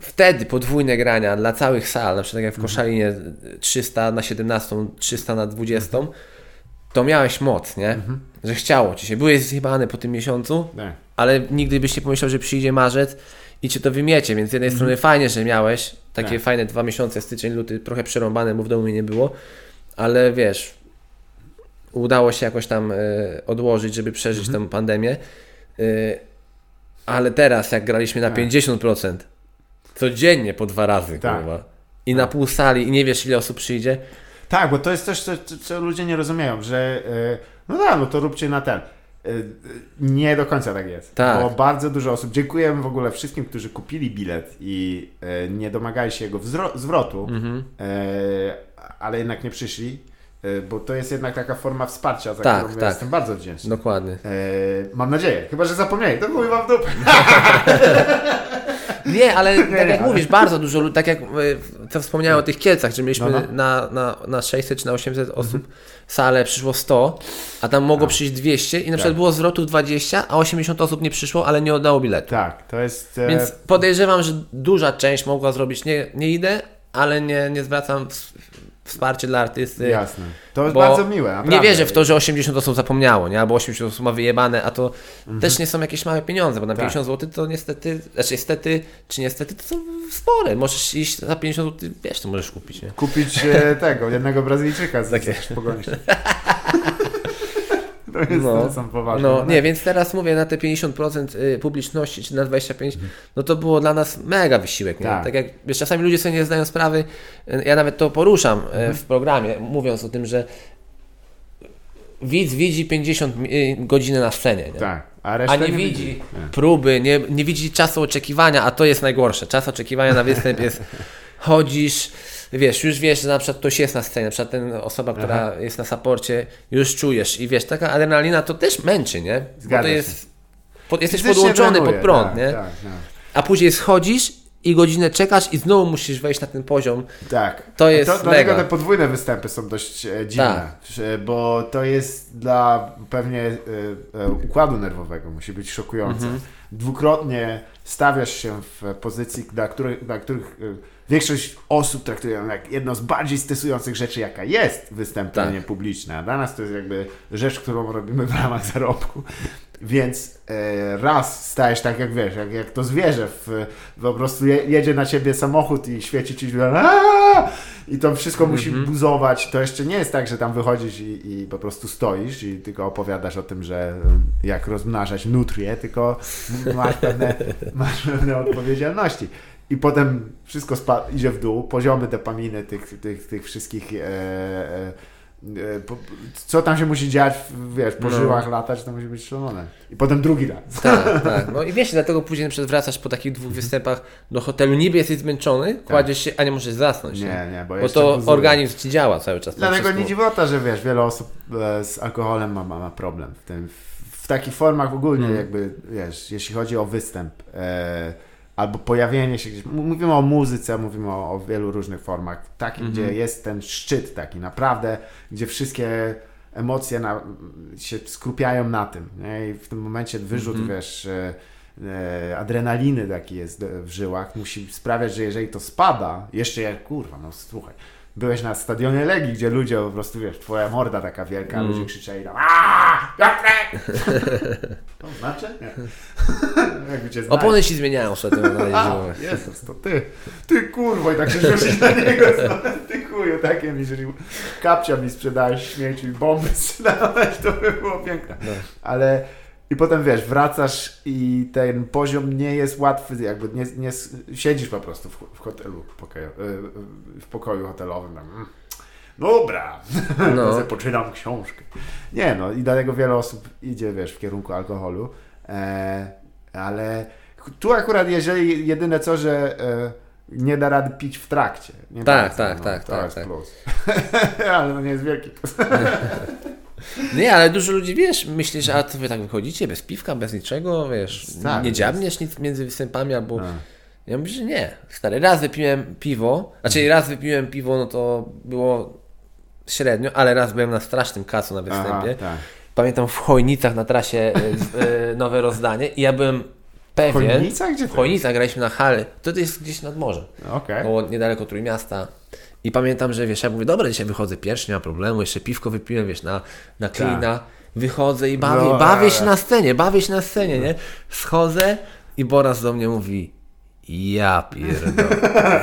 wtedy podwójne grania dla całych sal, na przykład jak w Koszalinie 300 na 17, 300 na 20, to miałeś moc, nie? Że chciało ci się. Byłeś zjebany po tym miesiącu, Tak. ale nigdy byś nie pomyślał, że przyjdzie marzec i cię to wymiecie, więc z jednej strony fajnie, że miałeś takie Tak. fajne dwa miesiące, styczeń, luty, trochę przerąbane, bo w domu mnie nie było, ale wiesz, udało się jakoś tam e, odłożyć, żeby przeżyć tę pandemię, e, ale teraz jak graliśmy na Tak. 50%, codziennie po dwa razy, Tak. kurwa, i na pół sali i nie wiesz ile osób przyjdzie, Tak, bo to jest coś, co, co ludzie nie rozumieją, że e, no tak, no to róbcie na ten. E, e, Nie do końca tak jest. Tak. Bo bardzo dużo osób, dziękujemy w ogóle wszystkim, którzy kupili bilet i nie domagali się jego zwrotu, Mhm. ale jednak nie przyszli, bo to jest jednak taka forma wsparcia, za Tak, którą ja tak. jestem bardzo wdzięczny. dokładnie. E, mam nadzieję, chyba że zapomnieli, to chuj wam w dupę. Nie, ale tak jak mówisz, bardzo dużo ludzi, tak jak e, co wspomniałem o tych Kielcach, że mieliśmy No, no. Na, na, na 600 czy na 800 osób salę przyszło 100, a tam mogło przyjść 200 i na przykład Tak. było zwrotów 20, a 80 osób nie przyszło, ale nie oddało biletu. Tak, to jest... E, Więc podejrzewam, że duża część mogła zrobić, nie, nie idę, ale nie, nie zwracam ws- wsparcia dla artysty. jasne. To jest bardzo miłe, naprawdę. Nie wierzę w to, że 80 osób zapomniało, nie? Albo 80 osób ma wyjebane, a to Mhm. też nie są jakieś małe pieniądze, bo na Tak. 50 zł to niestety, znaczy niestety, czy niestety, to są spore. Możesz iść za 50 zł, wiesz, to możesz kupić, nie? kupić e, tego, jednego Brazylijczyka z, z pogonić. To, jest, No. to są poważne. No nie, więc teraz mówię na te 50% y, publiczności, czy na 25%, no to było dla nas mega wysiłek, nie? Tak. Tak jak, wiesz, czasami ludzie sobie nie zdają sprawy, y, ja nawet to poruszam y, w programie, mówiąc o tym, że widz widzi 50 mi- y, godziny na scenie, nie? Tak, a A reszta nie, widzi próby, nie, nie widzi czasu oczekiwania, a to jest najgorsze. Czas oczekiwania na występ jest chodzisz, wiesz, już wiesz, że na przykład ktoś jest na scenie, na przykład ten osoba, która jest na saporcie, już czujesz i wiesz, taka adrenalina to też męczy, nie? Bo Zgadza to się. jest, po, jesteś Fizycznie podłączony pod prąd, tak, nie? Tak, tak. A później schodzisz i godzinę czekasz i znowu musisz wejść na ten poziom. Tak. To jest to, Dlatego te podwójne występy są dość e, dziwne, Tak. bo to jest dla pewnie e, e, układu nerwowego, musi być szokujące. Mhm. Dwukrotnie stawiasz się w pozycji, dla których, dla których e, większość osób traktuje jak jedno z bardziej stresujących rzeczy, jaka jest występowanie Tak. publiczne. A dla nas to jest jakby rzecz, którą robimy w ramach zarobku. Więc e, raz stajesz tak jak wiesz, jak, jak to zwierzę, w, po prostu je, jedzie na ciebie samochód i świeci ci źle, "Aaa!" I to wszystko musi buzować. To jeszcze nie jest tak, że tam wychodzisz i, i po prostu stoisz i tylko opowiadasz o tym, że e, jak rozmnażać nutrie, tylko masz pewne, masz pewne odpowiedzialności. I potem wszystko idzie w dół, poziomy dopaminy tych, tych, tych wszystkich e, e, co tam się musi dziać, wiesz, po No. żyłach latać, to musi być szalone. I potem drugi raz. Tak, tak. No i wiesz, dlatego później na przykład wracasz po takich dwóch występach do hotelu, niby jesteś zmęczony, kładziesz się, a nie możesz zasnąć. Tak. Nie, nie, bo Bo to buzuje. organizm ci działa cały czas. Dlatego nie dziwota, że wiesz, wiele osób e, z alkoholem ma, ma, ma problem w tym. W, w takich formach ogólnie Mm. jakby, wiesz, jeśli chodzi o występ e, albo pojawienie się gdzieś, mówimy o muzyce, mówimy o, o wielu różnych formach, takim, Mhm. gdzie jest ten szczyt taki naprawdę, gdzie wszystkie emocje na, się skrupiają na tym, nie? I w tym momencie wyrzut, Mhm. wiesz, e, e, adrenaliny taki jest w żyłach, musi sprawiać, że jeżeli to spada, jeszcze jak, kurwa, no słuchaj, byłeś na stadionie Legii, gdzie ludzie po prostu, wiesz, twoja morda taka wielka, Mm. ludzie krzyczeli tam Piotrek! To znaczy? Nie. Jakby cię znali. Opony się zmieniają A, zimowe. Jezus, to ty, ty kurwo i tak się rzucić na niego, ty chuju, takie mi, jeżeli kapcia mi sprzedałeś śmieci i bomby sprzedałeś, to by było piękne. No. Ale i potem wiesz, wracasz i ten poziom nie jest łatwy, jakby nie, nie siedzisz po prostu w, w hotelu, w pokoju, w pokoju hotelowym, tam, mm, dobra, No. zapoczynam książkę. Nie no, i dlatego wiele osób idzie, wiesz, w kierunku alkoholu, e, ale tu akurat jeżeli jedyne co, że e, nie da rady pić w trakcie. Nie Tak, bardzo, tak, no, tak, To tak, jest tak. plus. ale to nie jest wielki plus. Nie, ale dużo ludzi, wiesz, myśli, że a to wy tak wychodzicie bez piwka, bez niczego, wiesz, Tak, nie jest. dziabniesz nic między występami, albo... No. Ja mówię, że nie. Stary, raz wypiłem piwo, znaczy raz wypiłem piwo, no to było średnio, ale raz byłem na strasznym kacu na Aha, występie. tak. Pamiętam w Chojnicach na trasie y, nowe rozdanie i ja byłem pewien... Chojnica? Gdzie to W Chojnicach graliśmy na hale. To jest gdzieś nad morzem. Okej. Koło niedaleko Trójmiasta. I pamiętam, że wiesz, ja mówię, dobra, dzisiaj wychodzę pierwszy, nie ma problemu, jeszcze piwko wypiłem, wiesz, na, na klina. Wychodzę i bawię, No, bawię się na scenie, bawię się na scenie, nie? Schodzę i Boras do mnie mówi, ja pierdolę.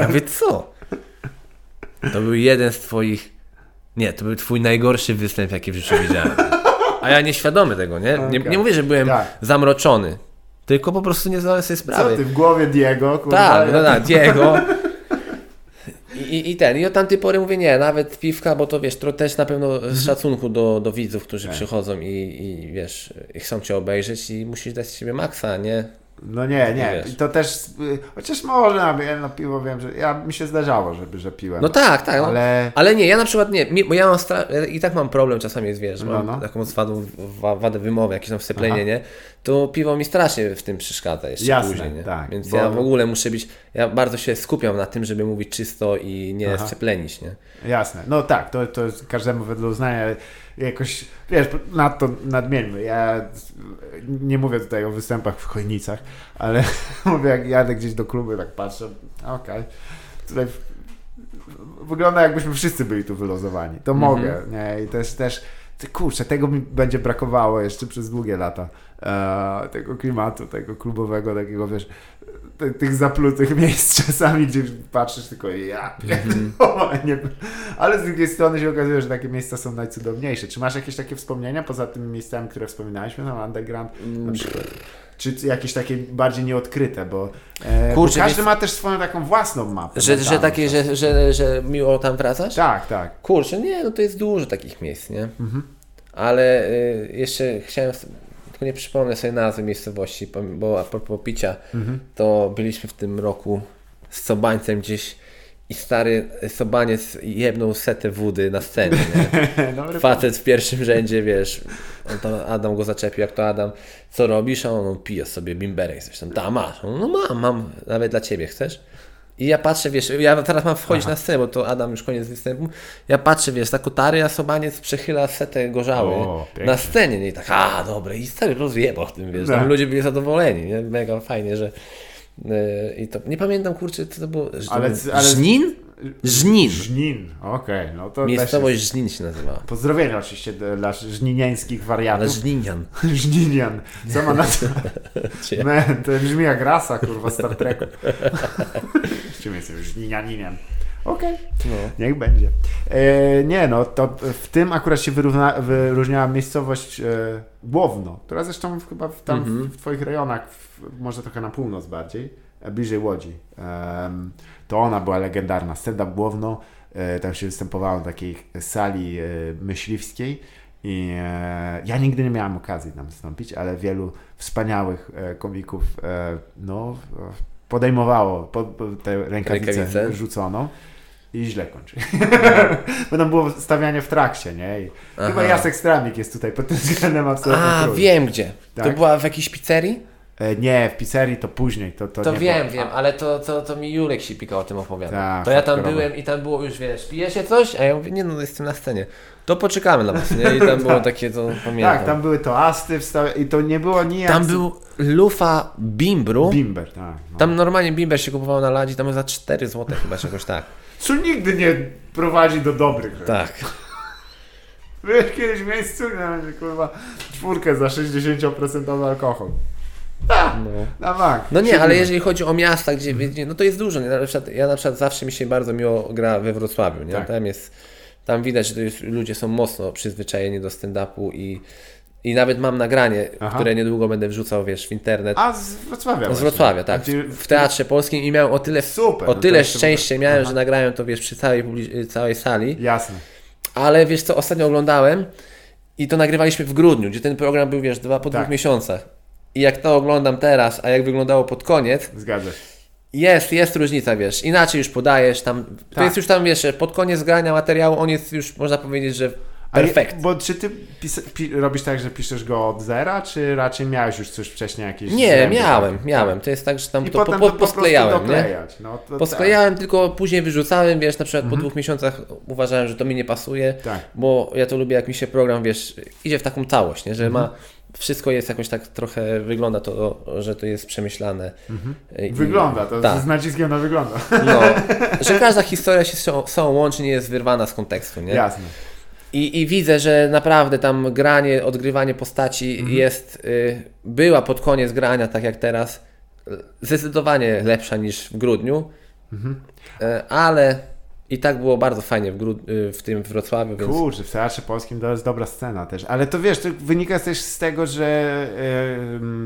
Ja mówię, co? To był jeden z twoich, nie, to był twój najgorszy występ, jaki w życiu widziałem. A ja nieświadomy tego, nie? Nie, nie mówię, że byłem Tak. zamroczony, tylko po prostu nie zdałem sobie Co sprawy. ty w głowie Diego? Kurwa, Tak, no tak, Diego. I, I- ten, i od tamtej pory mówię, nie, nawet piwka, bo to wiesz, to też na pewno Mhm. z szacunku do, do widzów, którzy Tak. przychodzą i, i wiesz, i chcą cię obejrzeć i musisz dać z siebie maksa, nie? No nie, nie. I to też, y, chociaż może jedno piwo wiem, że ja mi się zdarzało, żeby, że piłem. No tak, tak. No. Ale... Ale nie, ja na przykład nie, bo ja mam stra... i tak mam problem czasami, jest, wiesz, No, mam no. taką wadę, wa- wadę wymowy, jakieś tam wsyplenie, Aha. nie? To piwo mi strasznie w tym przeszkadza jeszcze Jasne, później, nie? tak, Więc bo- ja w ogóle muszę być, ja bardzo się skupiam na tym, żeby mówić czysto i nie Aha. sceplenić, nie? jasne. No tak, to, to każdemu wedle uznania jakoś, wiesz, nad to nadmieńmy. Ja nie mówię tutaj o występach w Chojnicach, ale mówię, jak jadę gdzieś do klubu, tak patrzę, okej, tutaj w- wygląda jakbyśmy wszyscy byli tu wylozowani. To Mhm. mogę, nie? I też, też kurczę, tego mi będzie brakowało jeszcze przez długie lata. E, tego klimatu, tego klubowego, takiego, wiesz, ty, tych zaplutych miejsc czasami, gdzie patrzysz tylko ja pierdolę, nie, ale z drugiej strony się okazuje, że takie miejsca są najcudowniejsze. Czy masz jakieś takie wspomnienia poza tymi miejscami, które wspominaliśmy, tam underground na przykład? Czy jakieś takie bardziej nieodkryte, bo, e, Kurczę, bo każdy ma też swoją taką własną mapę. Że, że takie, że, że, że miło tam wracać? Tak, tak. Kurczę, nie, no to jest dużo takich miejsc, nie? Mhm. Ale y, jeszcze chciałem, tylko nie przypomnę sobie nazwy miejscowości, bo- a propos picia, Mhm. to byliśmy w tym roku z Sobańcem gdzieś i stary Sobaniec jebnął setę wody na scenie, nie? Facet w pierwszym rzędzie, wiesz, on tam Adam go zaczepił, jak to Adam, co robisz? A on, on pije sobie bimberek, coś tam, ta masz, on, no mam, mam, nawet dla ciebie, chcesz? I ja patrzę, wiesz, ja teraz mam wchodzić na scenę, bo to Adam już koniec występu, ja patrzę, wiesz, ta kotary, a Sobaniec przechyla setę gorzały O, na scenie, nie? I tak, a, dobre, i stary rozjebał w tym, wiesz, Tak. tam ludzie byli zadowoleni, nie? Mega fajnie, że yy, i to, nie pamiętam, kurczę, co to było, Ale- ale- Żnin? Żnin. Żnin, okej, no to Miejscowość Żnin się nazywała. jest... Pozdrowienia oczywiście dla żniniańskich Ale wariatów. Żninian. Żninian. Co ma na to? Man, to brzmi jak rasa, kurwa, Star Treku. Czym jestem? Żninianinem. Okej, No. niech będzie. E, nie no, to w tym akurat się wyrówna, wyróżniała miejscowość e, Głowno, która zresztą chyba w, tam Mhm. w, w twoich rejonach, w, może trochę na północ bardziej, e, bliżej Łodzi. Em, to ona była legendarna. Stand-up Głowno, e, tam się występowało w takiej sali e, myśliwskiej i e, ja nigdy nie miałem okazji tam wystąpić, ale wielu wspaniałych komików no, podejmowało po, po tę rękawicę, Rękawicę. rzuconą i źle kończy. Bo tam było stawianie w trakcie, nie? I chyba. Jacek Stramik jest tutaj pod tym względem absolutnie A, wiem gdzie. To Tak? była w jakiejś pizzerii? E, nie, w pizzerii to później. To, to, To nie wiem, było. wiem, ale to, to, to mi Julek Sipika o tym opowiadał. Tak, to ja tam byłem i tam było już, wiesz, pijecie coś? A ja mówię, nie no, jestem na scenie. To poczekamy na was, nie? I tam było takie, to pamiętam. Tak, tam były toasty wsta- i to nie było nijak... Tam był lufa bimbru. Bimber, tak. No. Tam normalnie bimber się kupował na ladzi, tam za 4 zł chyba, czy jakoś tak. Co nigdy nie prowadzi do dobrych. Tak. Wiesz, kiedyś miejscu, nie, kurwa, czwórkę za 60% alkohol. A, No. na. No nie, ale jeżeli chodzi o miasta, gdzie, gdzie no to jest dużo. Nie? Na przykład, ja na przykład zawsze mi się bardzo miło gra we Wrocławiu. Nie? Tak. Tam jest, tam widać, że to jest, ludzie są mocno przyzwyczajeni do stand-upu i, i nawet mam nagranie, Aha. które niedługo będę wrzucał, wiesz, w internet. A z Wrocławia z. Wrocławia, tak. W Teatrze Polskim i miałem o tyle, Super, o no tyle szczęście miałem, Aha. że nagrałem to, wiesz, przy całej, publi- całej sali. Jasne. Ale wiesz co, ostatnio oglądałem i to nagrywaliśmy w grudniu, gdzie ten program był, wiesz, dwa po Tak. dwóch miesiącach. I jak to oglądam teraz, a jak wyglądało pod koniec, Zgadza się. jest, jest różnica, wiesz, inaczej już podajesz tam, to Tak. jest już tam, wiesz, pod koniec grania materiału, on jest już, można powiedzieć, że Perfekt. Bo czy ty robisz tak, że piszesz go od zera, czy raczej miałeś już coś wcześniej jakieś Nie, zręby miałem, takie? miałem. To jest tak, że tam I to po, po, to po posklejałem, nie? No, to Posklejałem, tylko później wyrzucałem, wiesz, na przykład Mhm. po dwóch miesiącach uważałem, że to mi nie pasuje, Tak. bo ja to lubię, jak mi się program, wiesz, idzie w taką całość, nie? że Mhm. ma, wszystko jest jakoś tak trochę, wygląda to, że to jest przemyślane. Tak. Wygląda, to tak. z naciskiem na wygląda. No, że każda historia się łącznie jest wyrwana z kontekstu, nie? Jasne. I, I widzę, że naprawdę tam granie, odgrywanie postaci Mhm. jest, y, była pod koniec grania, tak jak teraz, y, zdecydowanie lepsza niż w grudniu, Mhm. y, ale i tak było bardzo fajnie w, grud- y, w tym Wrocławiu, więc Kurczę, w Teatrze Polskim to jest dobra scena też. Ale to wiesz, to wynika też z tego, że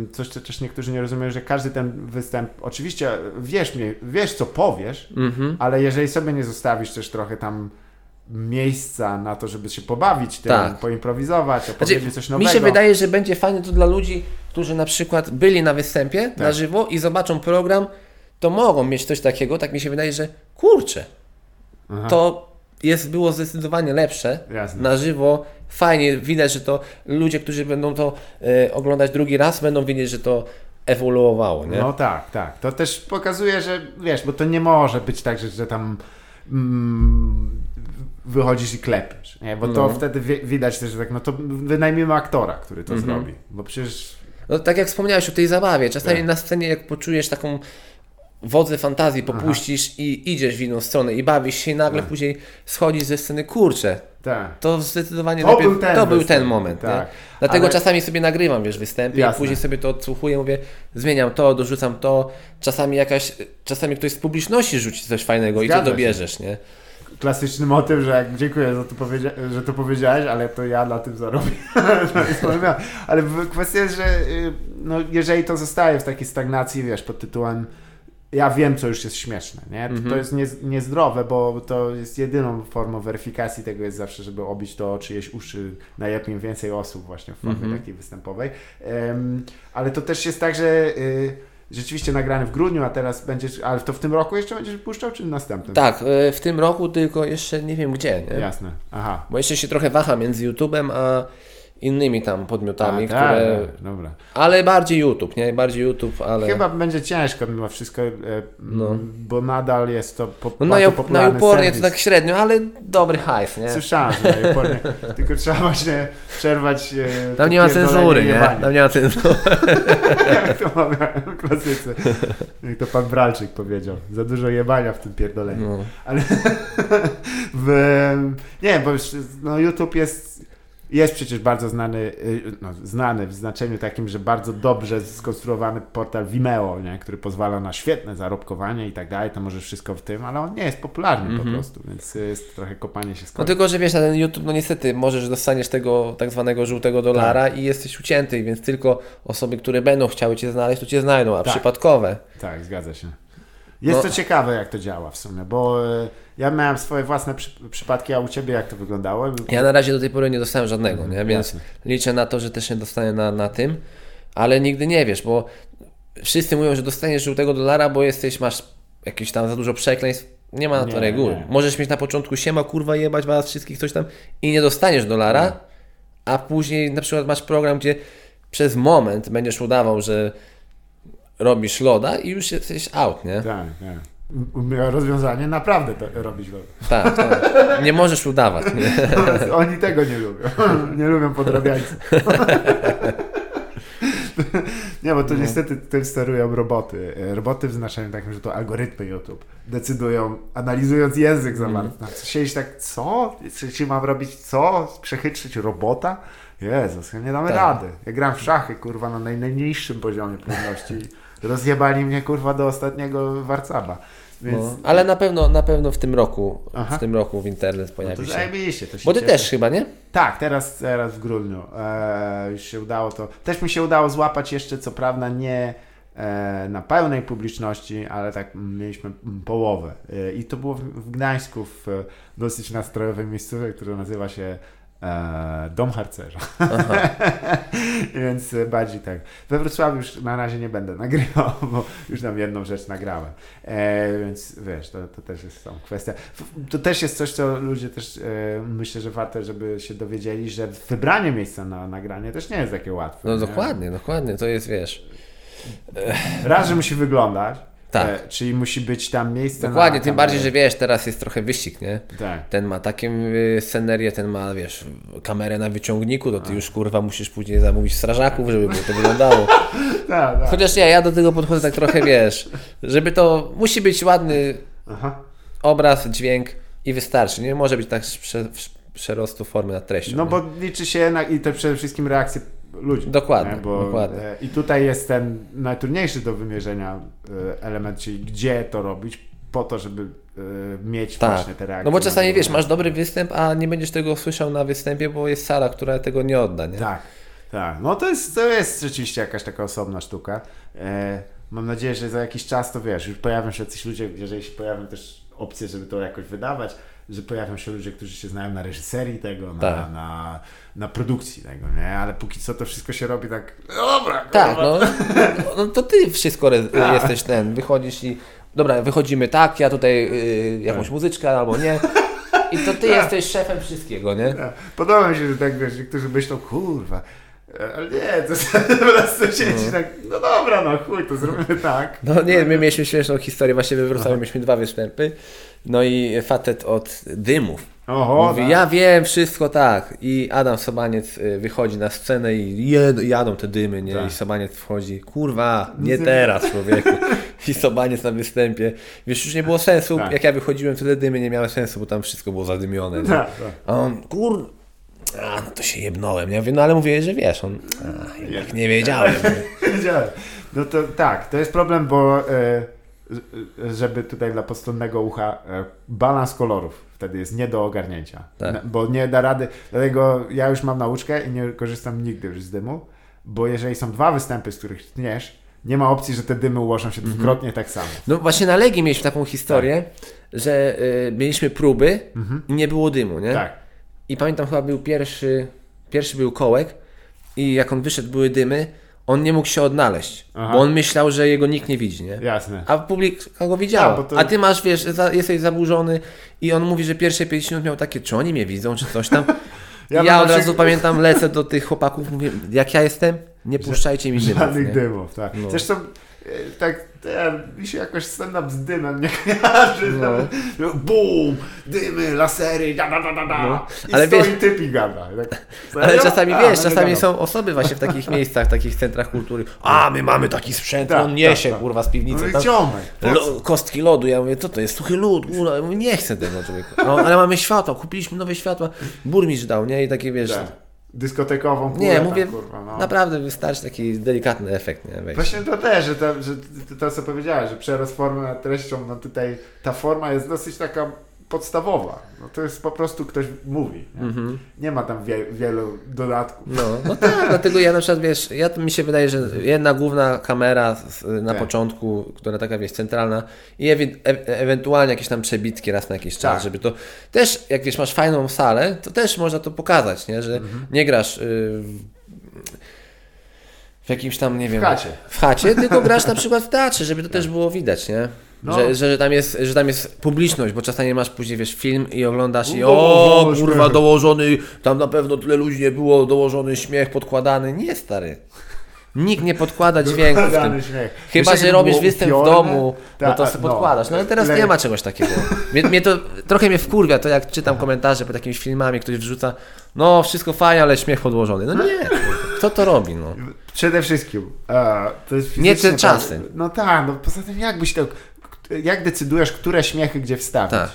e, coś co też niektórzy nie rozumieją, że każdy ten występ, oczywiście wiesz, mnie, wiesz co powiesz, Mhm. ale jeżeli sobie nie zostawisz też trochę tam miejsca na to, żeby się pobawić tym, Tak. poimprowizować, opowiedzieć Znaczy, coś nowego. mi się wydaje, że będzie fajnie to dla ludzi, którzy na przykład byli na występie Tak. na żywo i zobaczą program, to mogą mieć coś takiego, tak mi się wydaje, że kurczę, Aha, to jest, było zdecydowanie lepsze Jasne. na żywo. Fajnie widać, że to ludzie, którzy będą to e, oglądać drugi raz, będą wiedzieć, że to ewoluowało, nie? No tak, tak. To też pokazuje, że wiesz, bo to nie może być tak, że, że tam mm, wychodzisz i klepiesz, nie? Bo to No. wtedy wi- widać też, że tak, no to wynajmijmy aktora, który to Mhm. zrobi. Bo przecież No tak jak wspomniałeś o tej zabawie, czasami Tak. na scenie jak poczujesz taką wodzę fantazji, popuścisz i idziesz w inną stronę i bawisz się i nagle Tak. później schodzisz ze sceny, kurczę, tak. to zdecydowanie To lepiej, był ten to był ten moment, tak. Dlatego Ale- czasami sobie nagrywam, wiesz, występy Jasne. i później sobie to odsłuchuję, mówię, zmieniam to, dorzucam to, czasami jakaś, czasami ktoś z publiczności rzuci coś fajnego i Zgadza to się. dobierzesz, nie? Klasyczny motyw, że jak dziękuję, za to powiedzia- że to powiedziałeś, ale to ja na tym zarobię. To ale kwestia jest, że y, no, jeżeli to zostaje w takiej stagnacji, wiesz, pod tytułem ja wiem, co już jest śmieszne, nie? To, Mhm. to jest nie, niezdrowe, bo to jest jedyną formą weryfikacji tego jest zawsze, żeby obić to czyjeś uszy jak więcej osób właśnie w formie Mhm. takiej występowej. Em, ale to też jest tak, że y, rzeczywiście nagrany w grudniu, a teraz będziesz, ale to w tym roku jeszcze będziesz puszczał, czy w następnym? Tak, e, w tym roku tylko jeszcze nie wiem gdzie, nie? Jasne, aha. Bo jeszcze się trochę waha między YouTube'em a innymi tam podmiotami, A, które... tak, dobra. Ale bardziej YouTube, nie? Bardziej YouTube, ale... Chyba będzie ciężko mimo wszystko, e, No. bo nadal jest to po, No na, na serwis. to tak średnio, ale dobry hajs, nie? Słyszałem, że na Jupornie, tylko trzeba właśnie przerwać e, Tam nie ma cenzury, nie? jebanie. Tam nie ma cenzury. Jak to mawiają klasycy. Jak to pan Bralczyk powiedział. Za dużo jebania w tym pierdoleniu. No. Ale w, nie, bo już, no, YouTube jest, jest przecież bardzo znany, y, no, znany w znaczeniu takim, że bardzo dobrze skonstruowany portal Vimeo, nie, który pozwala na świetne zarobkowanie i tak dalej, to może wszystko w tym, ale on nie jest popularny po prostu, więc jest trochę kopanie się z No tylko, że wiesz, na ten YouTube, no niestety, możesz dostaniesz tego tak zwanego żółtego dolara Tak. i jesteś ucięty, więc tylko osoby, które będą chciały Cię znaleźć, to Cię znajdą, a Tak. przypadkowe. Tak, zgadza się. Jest No. to ciekawe, jak to działa w sumie, bo e, ja miałem swoje własne przy, przypadki, a u Ciebie jak to wyglądało? Ja na razie do tej pory nie dostałem żadnego, nie? Więc Jasne. liczę na to, że też nie dostanę na, na tym, ale nigdy nie wiesz, bo wszyscy mówią, że dostaniesz żółtego dolara, bo jesteś, masz jakieś tam za dużo przekleństw. Nie ma na to Nie, reguły. nie. Możesz mieć na początku siema, kurwa, jebać was wszystkich, coś tam i nie dostaniesz dolara, a później na przykład masz program, gdzie przez moment będziesz udawał, że robisz loda i już jesteś out, nie? Tak, tak. Rozwiązanie naprawdę to robić go. Tak, tak. Nie możesz udawać, nie? Oni tego nie lubią. Nie lubią podrabiańców. Nie, bo to No. niestety tym sterują roboty. Roboty w znaczeniu takim, że to algorytmy YouTube decydują, analizując język zawarty. Mm. Siedzieć tak, co? Czy, mam robić co? Przechytrzyć robota? Jezus, nie damy Tak. rady. Ja gram w szachy, kurwa, na naj, najniższym poziomie trudności. Rozjebali mnie, kurwa, do ostatniego warcaba. Więc No, ale na pewno, na pewno w tym roku, Aha. w tym roku w internet no pojawi to się. zajebiście. To się Bo ty cieszę. też chyba, nie? Tak, teraz, teraz w grudniu e, już się udało to. Też mi się udało złapać jeszcze, co prawda nie e, na pełnej publiczności, ale tak mieliśmy połowę. E, I to było w, w Gdańsku, w e, dosyć nastrojowej miejscowej, która nazywa się e, dom harcerza. Więc e, bardziej tak. We Wrocławiu już na razie nie będę nagrywał, bo już tam jedną rzecz nagrałem. E, więc wiesz, to, to też jest tam kwestia. To też jest coś, co ludzie też e, myślę, że warto, żeby się dowiedzieli, że wybranie miejsca na nagranie też nie jest takie łatwe. No nie? dokładnie, dokładnie, to jest, wiesz, Raz, że musi wyglądać. Tak. E, czyli musi być tam miejsce dokładnie, na tym bardziej, że wiesz, teraz jest trochę wyścig, nie? Tak. Ten ma taką y, scenerię, ten ma, wiesz, kamerę na wyciągniku, to ty już, kurwa, musisz później zamówić strażaków, żeby było to wyglądało. Tak, tak. Chociaż ja, ja do tego podchodzę tak trochę, wiesz, żeby to, musi być ładny Aha. obraz, dźwięk i wystarczy, nie może być tak prze, przerostu formy nad treścią. No nie? bo liczy się na, i te przede wszystkim reakcje ludzi. Dokładnie, nie? Bo, dokładnie. e, I tutaj jest ten najtrudniejszy do wymierzenia e, element, czyli gdzie to robić po to, żeby e, mieć Tak. właśnie te reakcje. No bo czasami wiesz, masz dobry występ, a nie będziesz tego słyszał na występie, bo jest sala, która tego nie odda, nie? Tak, tak. No to jest, to jest rzeczywiście jakaś taka osobna sztuka. E, mam nadzieję, że za jakiś czas to wiesz, już pojawią się jacyś ludzie, jeżeli się pojawią też opcje, żeby to jakoś wydawać, że pojawią się ludzie, którzy się znają na reżyserii tego, na, Tak. na, na produkcji tego, nie? Ale póki co to wszystko się robi tak, no dobra, Tak, no, no to ty wszystko Tak. jesteś ten, wychodzisz i dobra, wychodzimy tak, ja tutaj y, jakąś Tak. muzyczkę albo nie. I to ty jesteś szefem wszystkiego, nie? Tak. Podoba mi się, że tak wiesz, niektórzy myślą, kurwa, ale nie, to po prostu siedzi tak, no dobra, no chuj, to zrobimy tak. No nie, my mieliśmy śmieszną historię, właśnie we Wrocławiu mieliśmy dwa występy. No i facet od dymów. Oho, Mówi, tak. ja wiem wszystko tak. I Adam Sobaniec y, wychodzi na scenę i jed, jadą te dymy, nie? Tak. I Sobaniec wchodzi, kurwa, nie teraz człowieku. I Sobaniec na występie. Wiesz, już nie było sensu, Tak. jak ja wychodziłem, to te dymy nie miały sensu, bo tam wszystko było zadymione. Tak, tak. A on, kur... A, no to się jebnąłem. Ja mówię, no ale mówię, że wiesz, on, a, nie wiedziałem. Wiedziałem. No to tak, to jest problem, bo z- żeby tutaj dla postronnego ucha e, balans kolorów wtedy jest nie do ogarnięcia. Tak. Bo nie da rady, dlatego ja już mam nauczkę i nie korzystam nigdy już z dymu, bo jeżeli są dwa występy, z których tniesz, nie ma opcji, że te dymy ułożą się dwukrotnie tak samo. No właśnie na Legii mieliśmy taką historię, że y, mieliśmy próby i nie było dymu, nie? Tak. I pamiętam chyba był pierwszy, pierwszy był kołek i jak on wyszedł, były dymy, on nie mógł się odnaleźć, Aha. bo on myślał, że jego nikt nie widzi, nie? Jasne. A publika go widziała. A, to- A ty masz, wiesz, za, jesteś zaburzony i on mówi, że pierwsze 5 minut miał takie, czy oni mnie widzą, czy coś tam. Ja Ja, od razu przykład- pamiętam, lecę do tych chłopaków, mówię, jak ja jestem, nie puszczajcie mi dymów, Żadnych nie? dymów, tak. No. Zresztą tak e, mi się jakoś stand-up z dymem nie kojarzy. No. No. Bum, dymy, lasery, da, da, da, da. No. I Ale stoi wiesz- typ i gada. Tak, Ale czasami A, wiesz, no czasami są osoby właśnie w takich miejscach, w takich centrach kultury. A, my mamy taki sprzęt, Tak, on niesie, tak, tak. kurwa, z piwnicy. Mówię, Tam, lo, kostki lodu. Ja mówię, co to jest? Suchy lód, kurwa. Ja mówię, nie chcę tego, człowieku. No, ale mamy światła, kupiliśmy nowe światła. Burmistrz dał, nie? I takie, wiesz... Tak. Dyskotekową kulę Nie, tam, mówię, kurwa, no. naprawdę wystarczy taki delikatny efekt, nie? Właśnie to też, że to, że to co powiedziałeś, że przerost formy nad treścią, no tutaj ta forma jest dosyć taka podstawowa. No to jest po prostu ktoś mówi. Nie, nie ma tam wie, wielu dodatków. No, no tak, dlatego ja na przykład, wiesz, ja mi się wydaje, że jedna główna kamera na Tak. początku, która taka, wiesz, centralna i e ewentualnie jakieś tam przebitki raz na jakiś czas, Tak. żeby to też, jak wiesz, masz fajną salę, to też można to pokazać, nie, że Mhm. nie grasz y, w, w jakimś tam, nie wiem, chacie. w chacie, tylko grasz na przykład w teatrze, żeby to też było widać, nie? No. Że, że, że, tam jest, że tam jest publiczność, bo czasami masz później, wiesz, film i oglądasz i No, o, no, kurwa, śmiech. dołożony, tam na pewno tyle ludzi nie było, dołożony śmiech podkładany. Nie, stary. Nikt nie podkłada dźwięku w tym. Chyba, że robisz występ w domu, no to sobie no. podkładasz. No ale teraz nie ma czegoś takiego. Mnie, mnie to, trochę mnie wkurwia to, jak czytam komentarze pod jakimiś filmami, ktoś wrzuca, no wszystko fajnie, ale śmiech podłożony. No nie, kurwa, kto to robi, no. Przede wszystkim. E, to jest Nie te czasy. tak- No tak, no poza tym jak byś to. Jak decydujesz, które śmiechy gdzie wstawić? Tak.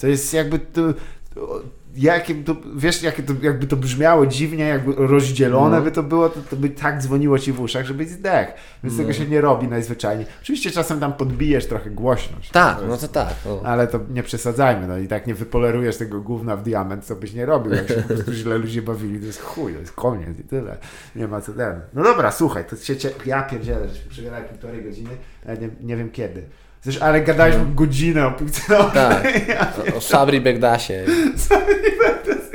To jest jakby to. to jakie to, wiesz, jakie to, jakby to brzmiało dziwnie, jakby rozdzielone No. by to było, to, to by tak dzwoniło ci w uszach, żebyś zdech. Więc No. tego się nie robi najzwyczajniej. Oczywiście czasem tam podbijesz trochę głośność. Tak, To no jest- to tak. No. ale to nie przesadzajmy, no i tak nie wypolerujesz tego gówna w diament, co byś nie robił, jak się po prostu źle ludzie bawili, to jest chuj, to jest koniec i tyle. Nie ma co ten. No dobra, słuchaj, to się ja pierdzielę, żeśmy przegadali półtorej godziny, ale nie, nie wiem kiedy. Zresztą, ale gadaliśmy godzinę o piłce nożnej. Tak. O, o Sabri Begdasie.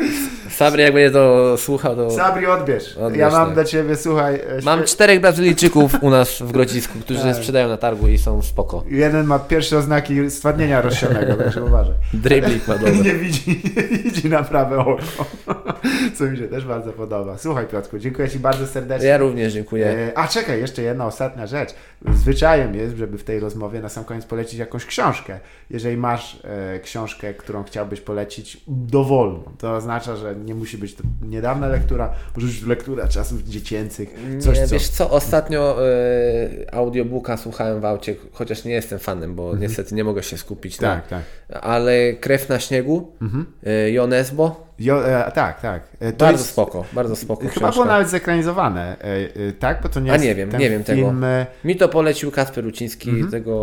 Sabri jak będzie to słuchał, to... Sabri, odbierz. Odbierz, ja mam tak. dla ciebie, słuchaj... e, Mam śmie- czterech Brazylijczyków u nas w Grodzisku, którzy Tak. sprzedają na targu i są spoko. Jeden ma pierwsze oznaki stwardnienia rozsianego, także uważaj. Dribbling ma dobry. Nie widzi, nie widzi na prawe oko. Co mi się też bardzo podoba. Słuchaj Piotrku, dziękuję Ci bardzo serdecznie. Ja również dziękuję. E, A czekaj, jeszcze jedna ostatnia rzecz. Zwyczajem jest, żeby w tej rozmowie na sam koniec polecić jakąś książkę. Jeżeli masz e, książkę, którą chciałbyś polecić dowolną, to oznacza, że nie musi być to niedawna lektura, może być lektura czasów dziecięcych, coś nie, co... Wiesz co, ostatnio e, audiobooka słuchałem w aucie, chociaż nie jestem fanem, bo niestety nie mogę się skupić Mhm. Tak, tak. na... Ale Krew na śniegu, e, Jonesbo, Jo, e, tak, tak. E, to bardzo jest- spoko, bardzo spoko Chyba książka. było nawet zekranizowane, e, e, tak? Bo to nie A nie wiem, nie wiem tego. film, e, Mi to polecił Kasper Ruciński, Mhm. tego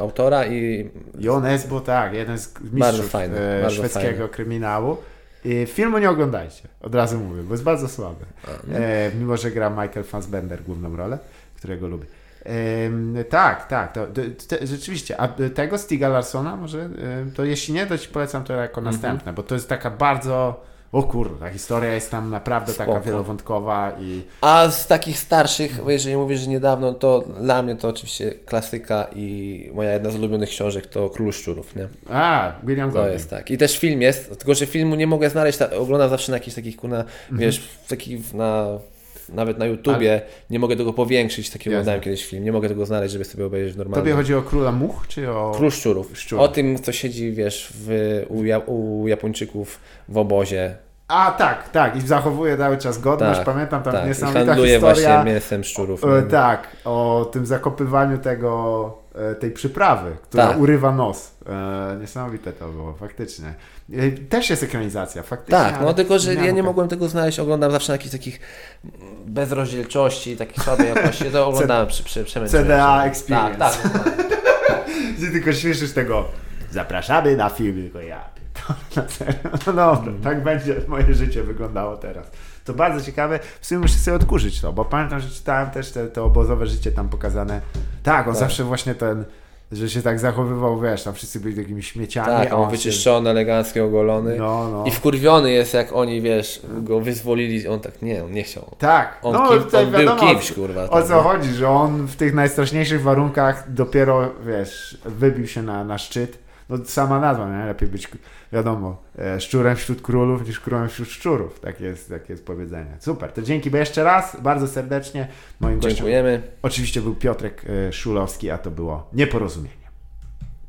autora i Jon Esbo, tak, jeden z mistrzów Bardzo fajny, bardzo szwedzkiego fajny. kryminału. I filmu nie oglądajcie, od razu mówię, bo jest bardzo słaby. E, mimo, że gra Michael Fassbender główną rolę, którego lubię. Em, tak, tak, to, to, te, rzeczywiście. A tego Stiga Larsona może, e, to jeśli nie, to Ci polecam to jako Mhm. następne, bo to jest taka bardzo, o kurde, ta historia jest tam naprawdę taka Spoko. wielowątkowa i A z takich starszych, jeżeli mówisz, że niedawno, to dla mnie to oczywiście klasyka i moja jedna z ulubionych książek to Król Szczurów, nie? a, William To Golding. jest tak. I też film jest, tylko że filmu nie mogę znaleźć, ta, oglądam zawsze na jakichś takich, kurna, Mhm. wiesz, takich na, nawet na YouTubie, nie mogę tego powiększyć, taki Jasne. oglądałem kiedyś film, nie mogę tego znaleźć, żeby sobie obejrzeć normalnie. Tobie chodzi o Króla Much, czy o... Król Szczurów. O tym, co siedzi, wiesz, w, u, ja, u Japończyków w obozie. A, tak, tak, i zachowuje cały czas godność, Tak, pamiętam tam tak. I niesamowita handluje historia. właśnie mięsem szczurów. Nie? tak, o tym zakopywaniu tego, e, tej przyprawy, która Tak. urywa nos. E, niesamowite to było, faktycznie. E, też jest ekranizacja, faktycznie. Tak, no tylko, że ja nie mogłem tego znaleźć, oglądam zawsze na jakichś takich bez rozdzielczości, takich słabej jakości, to oglądałem przy, przy. CDA się. Experience. Tak, tak. Ty tylko śmieszysz tego, zapraszamy na film, tylko ja. To na serio. No dobra, tak będzie moje życie wyglądało teraz. To bardzo ciekawe. W sumie muszę sobie odkurzyć to, bo pamiętam, że czytałem też te, to obozowe życie tam pokazane. Tak, on Tak. zawsze właśnie ten, że się tak zachowywał, wiesz, tam wszyscy byli takimi śmieciami. Tak, on się- wyczyszczony, elegancki, ogolony. No, no. I wkurwiony jest, jak oni, wiesz, go wyzwolili. On tak, nie, on nie chciał. Tak, On, no kim, on był kimś, kurwa. O tam, co no. chodzi, że on w tych najstraszniejszych warunkach dopiero, wiesz, wybił się na, na szczyt. No sama nazwa, nie? Lepiej być, wiadomo, e, szczurem wśród królów niż królem wśród szczurów. Tak jest, tak jest powiedzenie. Super, to dzięki, bo jeszcze raz, bardzo serdecznie. Moim gościem Dziękujemy. oczywiście był Piotrek e, Szulowski, a to było Nieporozumienie.